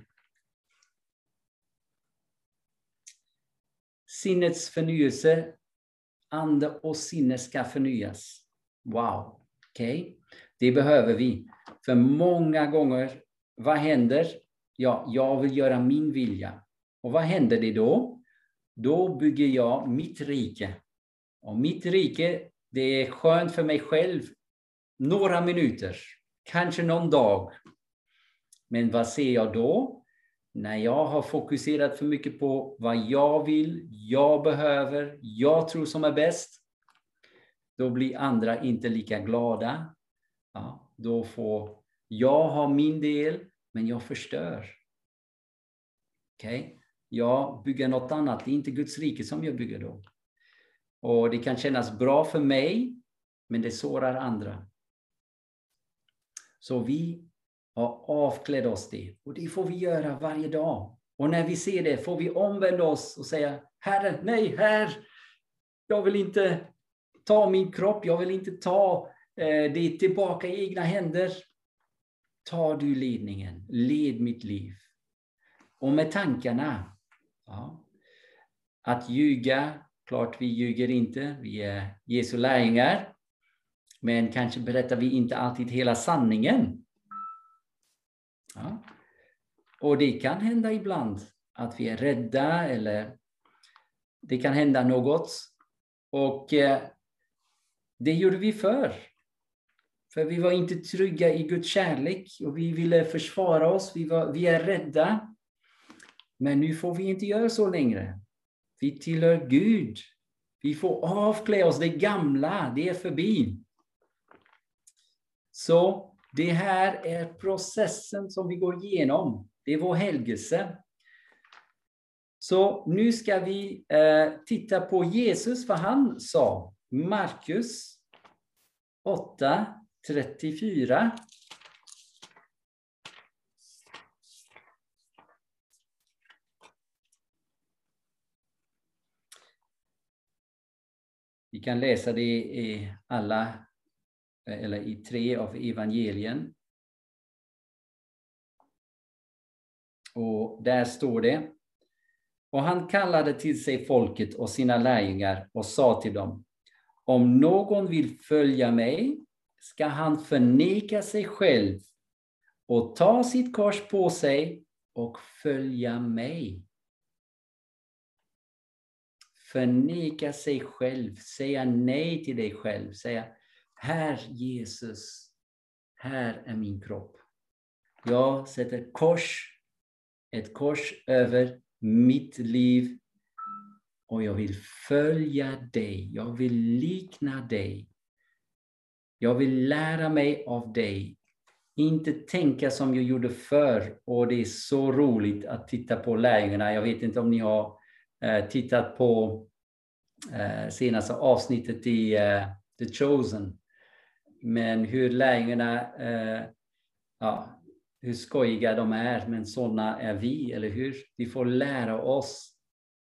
Sinnets förnyelse, ande och sinne ska förnyas. Wow, okej? Okay? Det behöver vi. För många gånger, vad händer? Ja, jag vill göra min vilja. Och vad händer det då? Då bygger jag mitt rike. Och mitt rike, det är skönt för mig själv några minuter, kanske någon dag. Men vad ser jag då? När jag har fokuserat för mycket på vad jag vill, jag behöver, jag tror som är bäst, då blir andra inte lika glada. Ja, då får jag ha min del, men jag förstör. Okej? Okay? Jag bygger något annat, det är inte Guds rike som jag bygger då. Och det kan kännas bra för mig, men det sårar andra. Så vi har avklätt oss det. Och det får vi göra varje dag. Och när vi ser det får vi omvända oss och säga Herre, nej, här, jag vill inte ta min kropp, jag vill inte ta eh, det tillbaka i egna händer. Ta du ledningen, led mitt liv. Och med tankarna, ja, att ljuga, klart vi ljuger inte, vi är Jesu lärjungar. Men kanske berättar vi inte alltid hela sanningen. Ja. Och det kan hända ibland att vi är rädda eller det kan hända något. Och eh, det gjorde vi förr. För vi var inte trygga i Guds kärlek och vi ville försvara oss. Vi, var, vi är rädda. Men nu får vi inte göra så längre. Vi tillhör Gud. Vi får avklä oss det gamla, det är förbi. Så det här är processen som vi går igenom. Det är vår helgelse. Så nu ska vi eh, titta på Jesus, vad han sa. Markus 8, 34. Vi kan läsa det i alla eller i tre av evangelien. Och där står det. Och han kallade till sig folket och sina lärjungar och sa till dem. Om någon vill följa mig ska han förneka sig själv och ta sitt kors på sig och följa mig. Förneka sig själv, säga nej till dig själv, säga här Jesus, här är min kropp. Jag sätter kors, ett kors över mitt liv och jag vill följa dig. Jag vill likna dig. Jag vill lära mig av dig. Inte tänka som jag gjorde förr. Och det är så roligt att titta på lärjungarna. Jag vet inte om ni har Eh, tittat på eh, senaste avsnittet i eh, The Chosen. Men hur lärjungarna, eh, ja, hur skojiga de är, men sådana är vi, eller hur? Vi får lära oss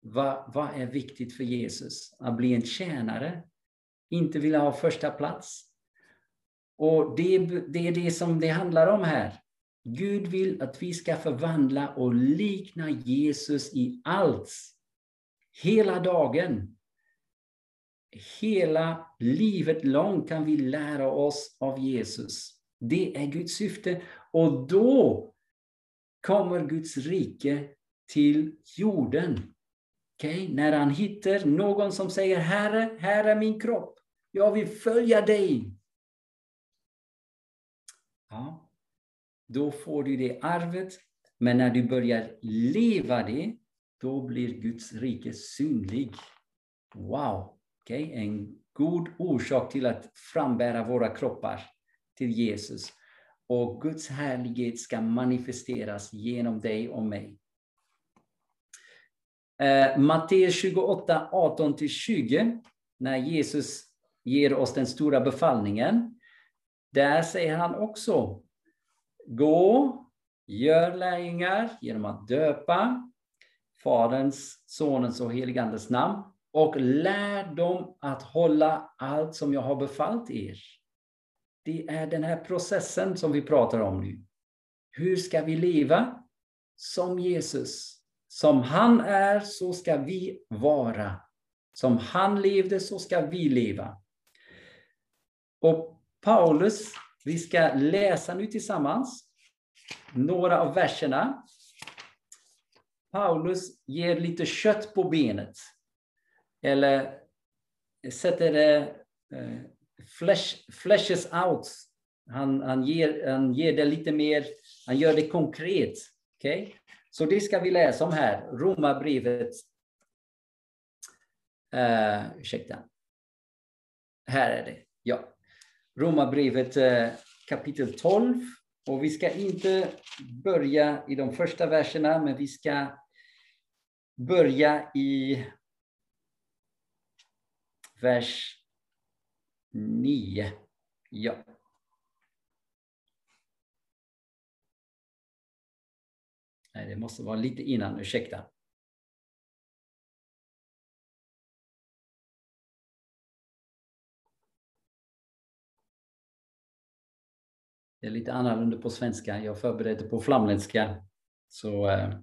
vad, vad är viktigt för Jesus? Att bli en tjänare, inte vilja ha första plats. Och det, det är det som det handlar om här. Gud vill att vi ska förvandla och likna Jesus i allt. Hela dagen hela livet långt kan vi lära oss av Jesus. Det är Guds syfte. Och då kommer Guds rike till jorden. Okay? När han hittar någon som säger Herre, här är min kropp. Jag vill följa dig. Ja, då får du det arvet. Men när du börjar leva det, då blir Guds rike synlig. Wow! Okay? En god orsak till att frambära våra kroppar till Jesus. Och Guds härlighet ska manifesteras genom dig och mig. Eh, Matteus 28, 18-20, när Jesus ger oss den stora befallningen. Där säger han också, gå, gör lärjungar genom att döpa Faderns, Sonens och heligandes namn och lär dem att hålla allt som jag har befallt er. Det är den här processen som vi pratar om nu. Hur ska vi leva? Som Jesus. Som han är, så ska vi vara. Som han levde, så ska vi leva. Och Paulus, vi ska läsa nu tillsammans några av verserna. Paulus ger lite kött på benet. Eller sätter det eh, flesh, flashes out. Han, han, ger, han ger det lite mer, han gör det konkret. Okay? Så det ska vi läsa om här, Romarbrevet. Uh, ursäkta. Här är det, ja. Romarbrevet uh, kapitel 12. Och vi ska inte börja i de första verserna, men vi ska börja i vers 9. Ja. Nej, det måste vara lite innan, ursäkta. Det är lite annorlunda på svenska. Jag förberedde på flamländska. Så eh,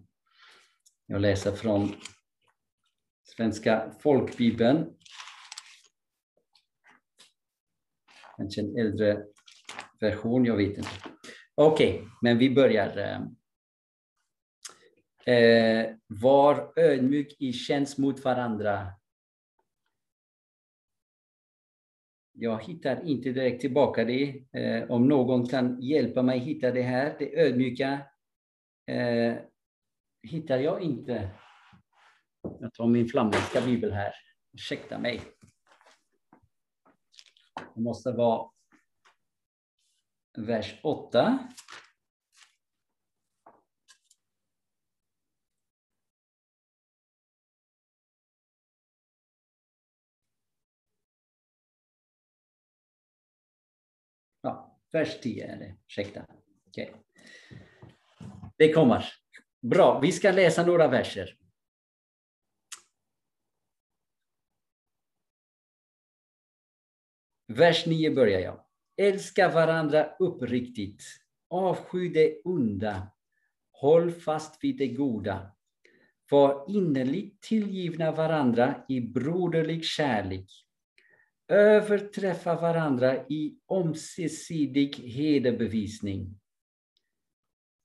jag läser från Svenska folkbibeln Kanske en äldre version, jag vet inte. Okej, okay, men vi börjar. Eh, eh var ödmjuk i tjänst mot varandra. Jag hittar inte direkt tillbaka det. Eh, om någon kan hjälpa mig hitta det här, det ödmjuka, eh, hittar jag inte. Jag tar min flamländska bibel här. Ursäkta mig. Det måste vara vers 8. Ja, vers 10 är det. Ursäkta. Okay. Det kommer. Bra, vi ska läsa några verser. Vers 9 börjar jag. Älska varandra uppriktigt. Avsky det onda. Håll fast vid det goda. Var innerligt tillgivna varandra i broderlig kärlek. Överträffa varandra i ömsesidig hederbevisning.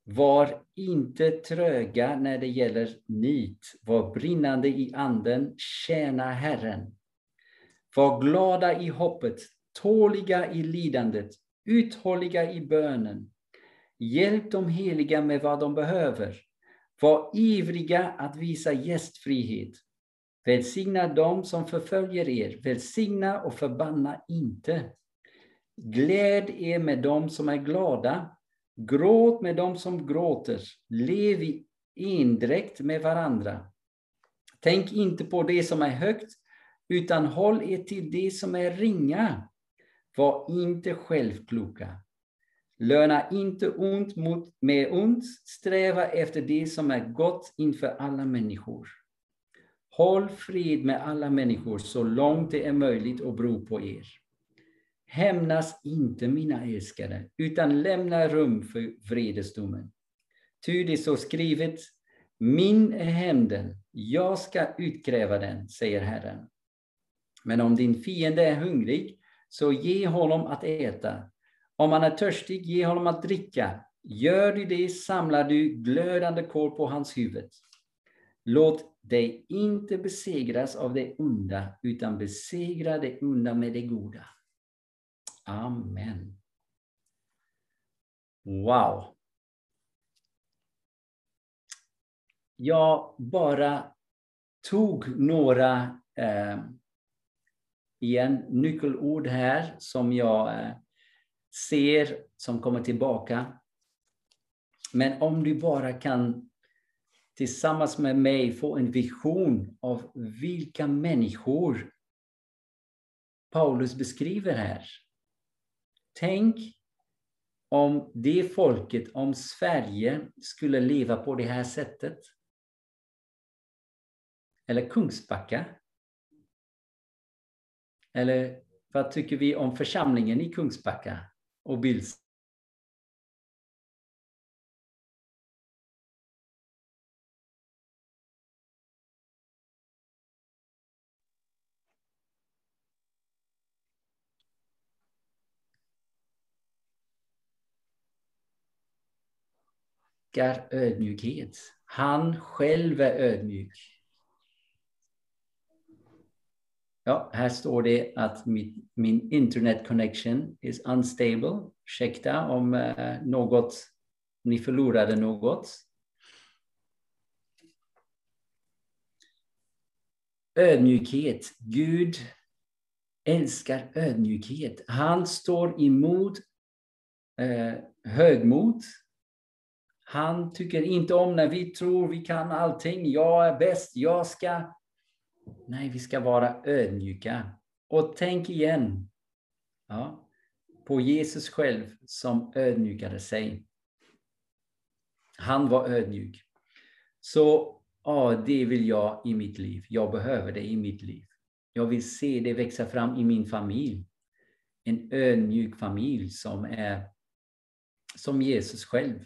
Var inte tröga när det gäller nit. Var brinnande i anden. Tjäna Herren. Var glada i hoppet tåliga i lidandet, uthålliga i bönen. Hjälp de heliga med vad de behöver. Var ivriga att visa gästfrihet. Välsigna dem som förföljer er. Välsigna och förbanna inte. Gläd er med dem som är glada. Gråt med dem som gråter. Lev i endräkt med varandra. Tänk inte på det som är högt, utan håll er till det som är ringa. Var inte självkloka. Löna inte ont mot, med ont. Sträva efter det som är gott inför alla människor. Håll fred med alla människor så långt det är möjligt och bero på er. Hämnas inte, mina älskade, utan lämna rum för vredesdomen. Ty det så skrivet, min är hämnden, jag ska utkräva den, säger Herren. Men om din fiende är hungrig, så ge honom att äta. Om han är törstig, ge honom att dricka. Gör du det samlar du glödande kol på hans huvud. Låt dig inte besegras av det onda, utan besegra det onda med det goda. Amen. Wow. Jag bara tog några eh, igen nyckelord här som jag eh, ser som kommer tillbaka. Men om du bara kan tillsammans med mig få en vision av vilka människor Paulus beskriver här. Tänk om det folket, om Sverige skulle leva på det här sättet. Eller Kungsbacka. Eller vad tycker vi om församlingen i Kungsbacka och Bils? Ödmjukhet. Han själv är ödmjuk. Ja, här står det att min, min internet connection is unstable. Ursäkta om eh, något, ni förlorade något. Ödmjukhet. Gud älskar ödmjukhet. Han står emot eh, högmod. Han tycker inte om när vi tror vi kan allting. Jag är bäst, jag ska Nej, vi ska vara ödmjuka. Och tänk igen ja, på Jesus själv som ödmjukade sig. Han var ödmjuk. Så ja, det vill jag i mitt liv. Jag behöver det i mitt liv. Jag vill se det växa fram i min familj. En ödmjuk familj som är som Jesus själv.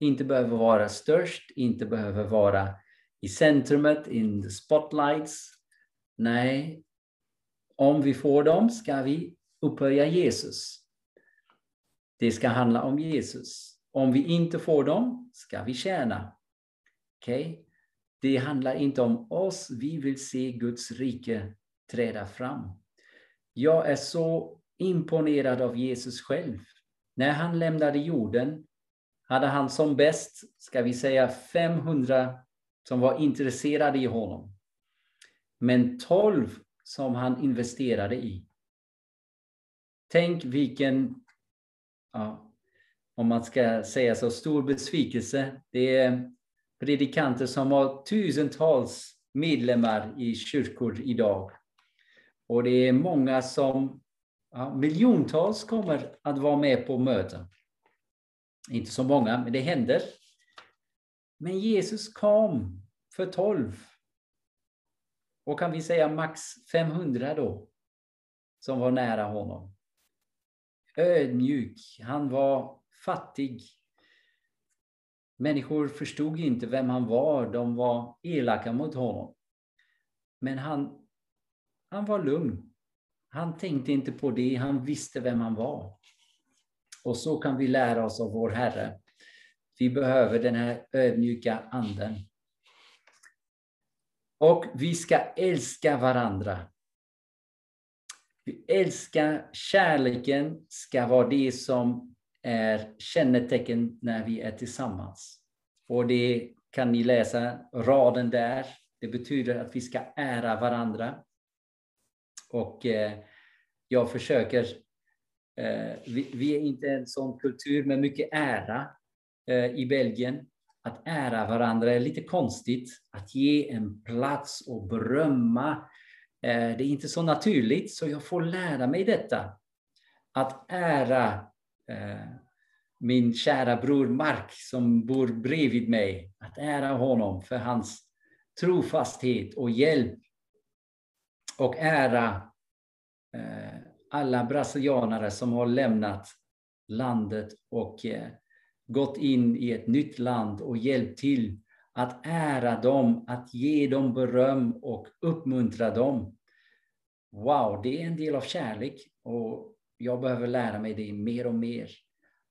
Inte behöver vara störst, inte behöver vara i centrumet, in the spotlights. Nej, om vi får dem ska vi upphöja Jesus. Det ska handla om Jesus. Om vi inte får dem ska vi tjäna. Okay? Det handlar inte om oss, vi vill se Guds rike träda fram. Jag är så imponerad av Jesus själv. När han lämnade jorden hade han som bäst, ska vi säga 500 som var intresserade i honom. Men 12 som han investerade i. Tänk vilken, ja, om man ska säga så, stor besvikelse. Det är predikanter som har tusentals medlemmar i kyrkor idag. Och det är många som, ja, miljontals kommer att vara med på möten. Inte så många, men det händer. Men Jesus kom för tolv. Och kan vi säga max 500 då, som var nära honom. Ödmjuk, han var fattig. Människor förstod inte vem han var, de var elaka mot honom. Men han, han var lugn. Han tänkte inte på det, han visste vem han var. Och så kan vi lära oss av vår Herre. Vi behöver den här ödmjuka anden. Och vi ska älska varandra. Vi älskar kärleken ska vara det som är kännetecken när vi är tillsammans. Och det kan ni läsa raden där. Det betyder att vi ska ära varandra. Och eh, jag försöker Eh, vi, är inte en sån kultur med mycket ära eh, i Belgien. Att ära varandra är lite konstigt. Att ge en plats och berömma. Eh, det är inte så naturligt, så jag får lära mig detta. Att ära eh, min kära bror Mark som bor bredvid mig. Att ära honom för hans trofasthet och hjälp. Och ära eh, alla brasilianare som har lämnat landet och eh, gått in i ett nytt land och hjälpt till att ära dem, att ge dem beröm och uppmuntra dem. Wow, det är en del av kärlek och jag behöver lära mig det mer och mer.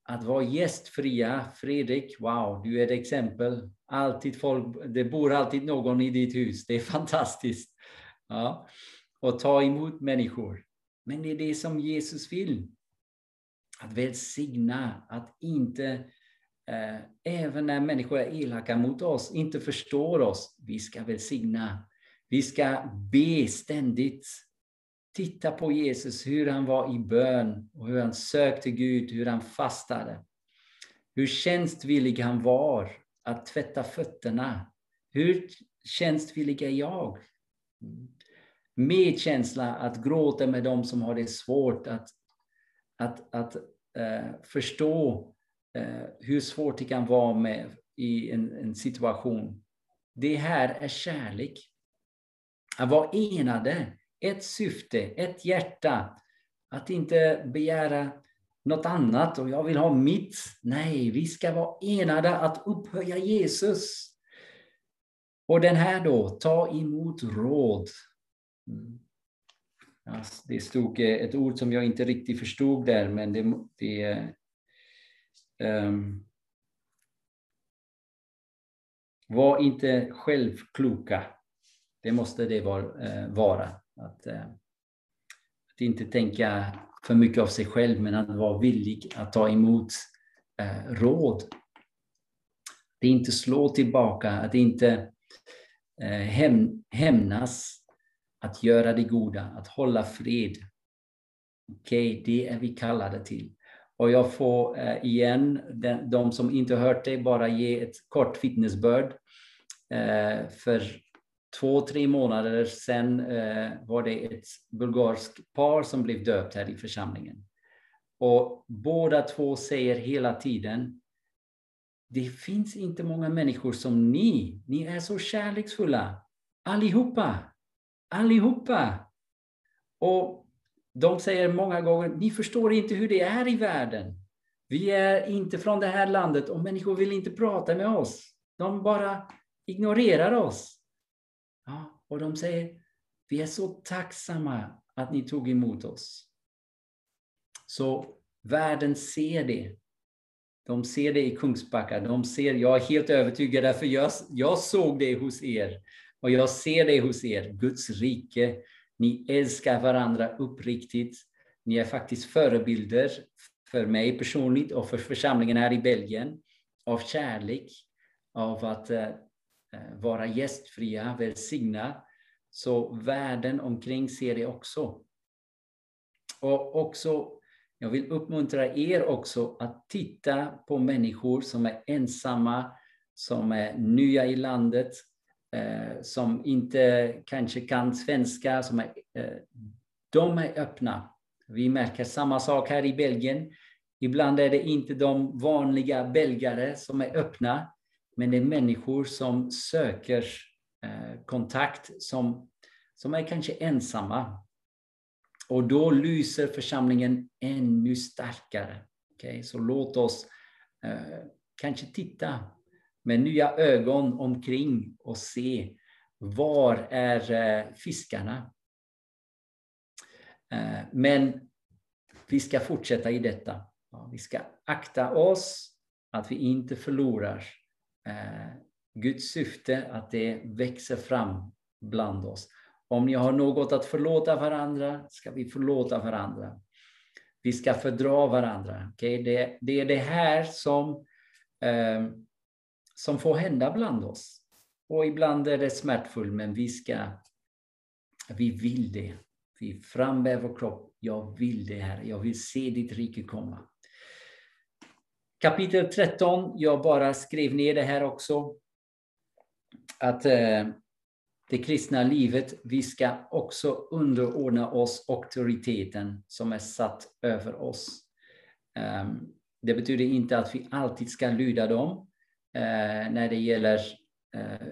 Att vara gästfria, Fredrik, wow, du är ett exempel. Alltid folk, det bor alltid någon i ditt hus, det är (laughs) fantastiskt. Ja. Och ta emot människor. Men det är det som Jesus vill. Att välsigna, att inte, eh, även när människor är elaka mot oss, inte förstår oss, vi ska välsigna. Vi ska be ständigt. Titta på Jesus, hur han var i bön och hur han sökte Gud, hur han fastade. Hur tjänstvillig han var att tvätta fötterna. Hur tjänstvillig är jag? Mm medkänsla, att gråta med dem som har det svårt, att, att, att eh, förstå eh, hur svårt det kan vara med, i en, en situation. Det här är kärlek. Att vara enade, ett syfte, ett hjärta. Att inte begära något annat och jag vill ha mitt. Nej, vi ska vara enade att upphöja Jesus. Och den här då, ta emot råd. Mm. Ja, det stod eh, ett ord som jag inte riktigt förstod där, men det, det um, var inte självkloka. Det måste det eh, vara. Att, att inte tänka för mycket av sig själv, men att vara villig att ta emot eh, råd. Att inte slå tillbaka, att inte häm, hämnas, att göra det goda, att hålla fred. Okej, okay, det är vi kallade till. Och jag får eh, igen, den, de som inte hört det, bara ge ett kort vittnesbörd. Eh, för två, tre månader sedan eh, var det ett bulgarskt par som blev döpt här i församlingen. Och båda två säger hela tiden, det finns inte många människor som ni. Ni är så kärleksfulla. Allihopa. Allihopa. Och de säger många gånger, ni förstår inte hur det är i världen. Vi är inte från det här landet och människor vill inte prata med oss. De bara ignorerar oss. Ja, och de säger, vi är så tacksamma att ni tog emot oss. Så världen ser det. De ser det i Kungsbacka. De ser, jag är helt övertygad, för jag, jag såg det hos er. Och jag ser det hos er, Guds rike. Ni älskar varandra uppriktigt. Ni är faktiskt förebilder för mig personligt och för församlingen här i Belgien av kärlek, av att eh, eh vara gästfria, välsigna. Så världen omkring ser det också. Och också, jag vill uppmuntra er också att titta på människor som är ensamma, som är nya i landet, Eh, som inte kanske kan svenska, som är, eh, de är öppna. Vi märker samma sak här i Belgien. Ibland är det inte de vanliga belgare som är öppna, men det är människor som söker eh, kontakt, som, som är kanske ensamma. Och då lyser församlingen ännu starkare. Okay? Så låt oss eh, kanske titta med nya ögon omkring och se var är eh, fiskarna? Eh, men vi ska fortsätta i detta. Vi ska akta oss att vi inte förlorar eh, Guds syfte att det växer fram bland oss. Om ni har något att förlåta varandra, ska vi förlåta varandra. Vi ska fördra varandra. Okay? Det, det är det här som, eh, som får hända bland oss. Och ibland är det smärtfullt, men vi ska, vi vill det. Vi frambär vår kropp. Jag vill det här. Jag vill se ditt rike komma. Kapitel 13, jag bara skrev ner det här också. Att eh, det kristna livet, vi ska också underordna oss auktoriteten som är satt över oss. Um, det betyder inte att vi alltid ska lyda dem. Eh, när det gäller eh,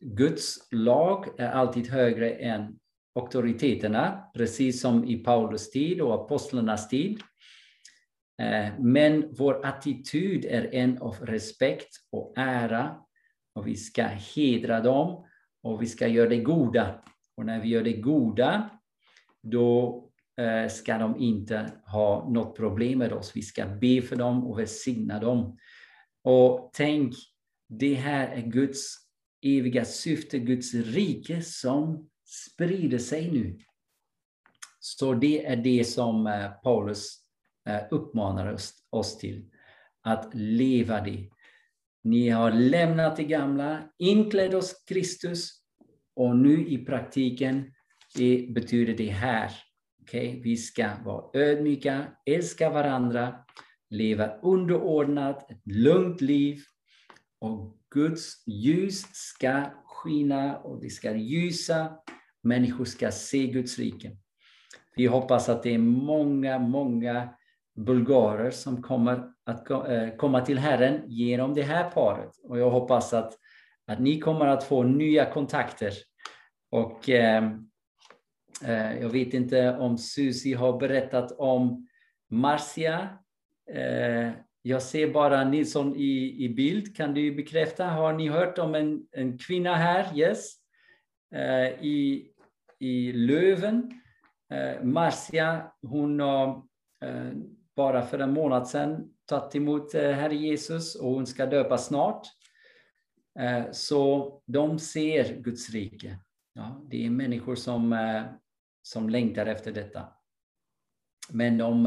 Guds lag är alltid högre än auktoriteterna, precis som i Paulus tid och apostlarnas tid. Eh, men vår attityd är en av respekt och ära och vi ska hedra dem och vi ska göra det goda. Och när vi gör det goda, då ska de inte ha något problem med oss. Vi ska be för dem och välsigna dem. Och tänk, det här är Guds eviga syfte, Guds rike som sprider sig nu. Så det är det som eh, Paulus eh, uppmanar oss, oss till att leva det. Ni har lämnat det gamla, inklädd oss Kristus och nu i praktiken det betyder det här. Okay? Vi ska vara ödmjuka, älska varandra, leva underordnat, ett lugnt liv och Guds ljus ska skina och det ska ljusa människor ska se Guds rike. Vi hoppas att det är många, många bulgarer som kommer att eh, komma till Herren genom det här paret. Och jag hoppas att, att ni kommer att få nya kontakter. Och eh, eh, jag vet inte om Susi har berättat om Marcia. Eh, jag ser bara Nilsson i, i bild. Kan du bekräfta? Har ni hört om en, en kvinna här? Yes. Eh, I, I Löven. Eh, Marcia, hon har bara för en månad sedan tagit emot Herre Jesus och hon ska döpas snart. Så de ser Guds rike. Ja, det är människor som, som längtar efter detta. Men de,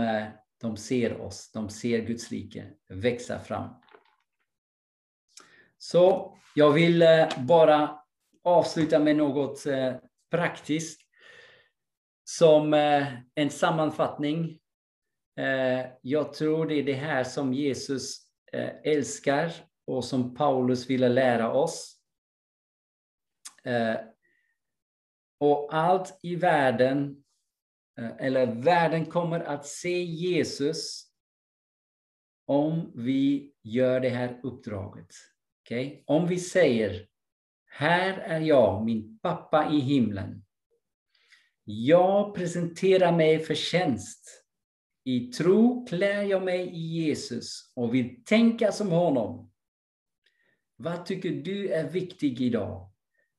de ser oss, de ser Guds rike växa fram. Så jag vill eh, bara avsluta med något eh, praktiskt. Som eh, en sammanfattning. Jag tror det är det här som Jesus älskar och som Paulus ville lära oss. Och allt i världen Eh, eller världen kommer att se Jesus om vi gör det här uppdraget. Okay? Om vi säger, här är jag, min pappa i himlen. Jag presenterar mig för tjänst. I tro klär jag mig i Jesus och vill tänka som honom. Vad tycker du är viktigt idag?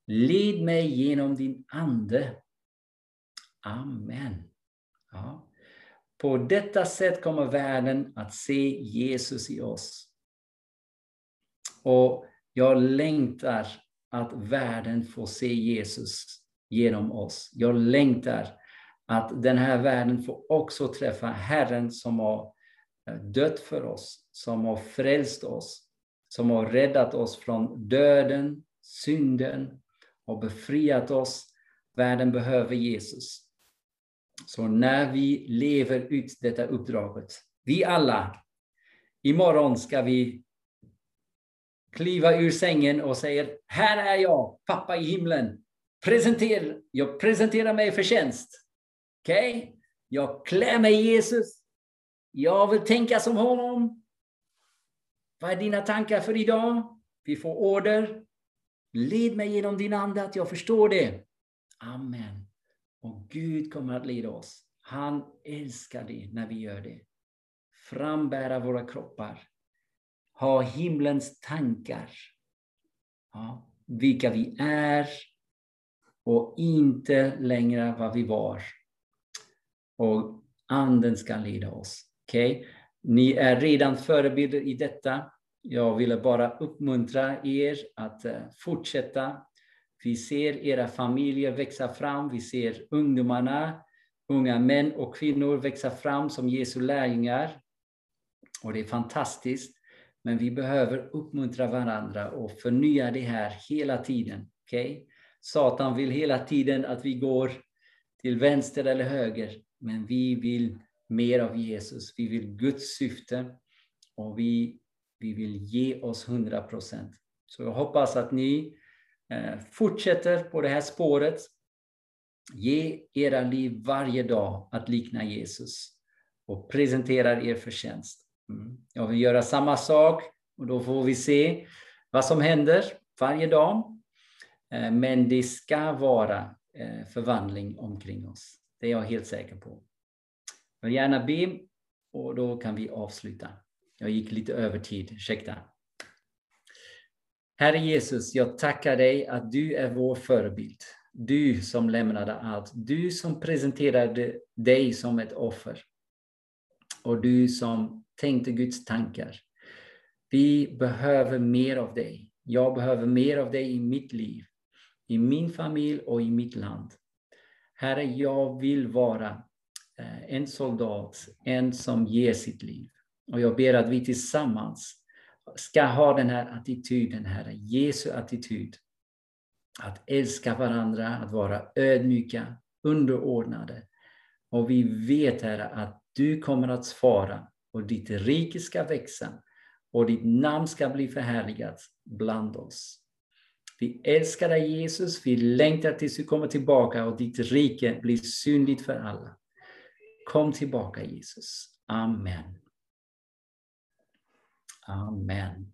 Led mig genom din ande. Amen. Ja. På detta sätt kommer världen att se Jesus i oss. Och jag längtar att världen får se Jesus genom oss. Jag längtar att den här världen får också träffa Herren som har eh, dött för oss, som har frälst oss, som har räddat oss från döden, synden och befriat oss. Världen behöver Jesus. Så när vi lever ut detta uppdraget, vi alla, imorgon ska vi kliva ur sängen och säga, här är jag, pappa i himlen. Presenter, jag presenterar mig för tjänst. Okej? Okay? Jag klär mig i Jesus. Jag vill tänka som honom. Vad är dina tankar för idag? Vi får order. Led mig genom din ande att jag förstår det. Amen. Och Gud kommer att leda oss. Han älskar det när vi gör det. Frambära våra kroppar. Ha himlens tankar. Ja, vilka vi är och inte längre vad vi var. Och anden ska leda oss. Okay? Ni är redan förebilder i detta. Jag ville bara uppmuntra er att eh, fortsätta vi ser era familjer växa fram, vi ser ungdomarna, unga män och kvinnor växa fram som Jesu lärjungar. Och det är fantastiskt. Men vi behöver uppmuntra varandra och förnya det här hela tiden. Okay? Satan vill hela tiden att vi går till vänster eller höger. Men vi vill mer av Jesus. Vi vill Guds syfte. Och vi, vi vill ge oss 100 procent. Så jag hoppas att ni Eh, fortsätter på det här spåret. Ge era liv varje dag att likna Jesus och presenterar er förtjänst. Mm. Jag vill göra samma sak och då får vi se vad som händer varje dag. Eh, men det ska vara eh, förvandling omkring oss. Det är jag helt säker på. Jag vill gärna be och då kan vi avsluta. Jag gick lite över tid, ursäkta. Herre Jesus, jag tackar dig att du är vår förebild. Du som lämnade allt. Du som presenterade dig som ett offer. Och du som tänkte Guds tankar. Vi behöver mer av dig. Jag behöver mer av dig i mitt liv, i min familj och i mitt land. Herre, jag vill vara eh, en soldat, en som ger sitt liv. Och jag ber att vi tillsammans ska ha den här attityden, Herre, Jesu attityd. Att älska varandra, att vara ödmjuka, underordnade. Och vi vet, Herre, att du kommer att svara och ditt rike ska växa och ditt namn ska bli förhärligat bland oss. Vi älskar dig Jesus, vi längtar tills du kommer tillbaka och ditt rike blir synligt för alla. Kom tillbaka Jesus. Amen. Amen.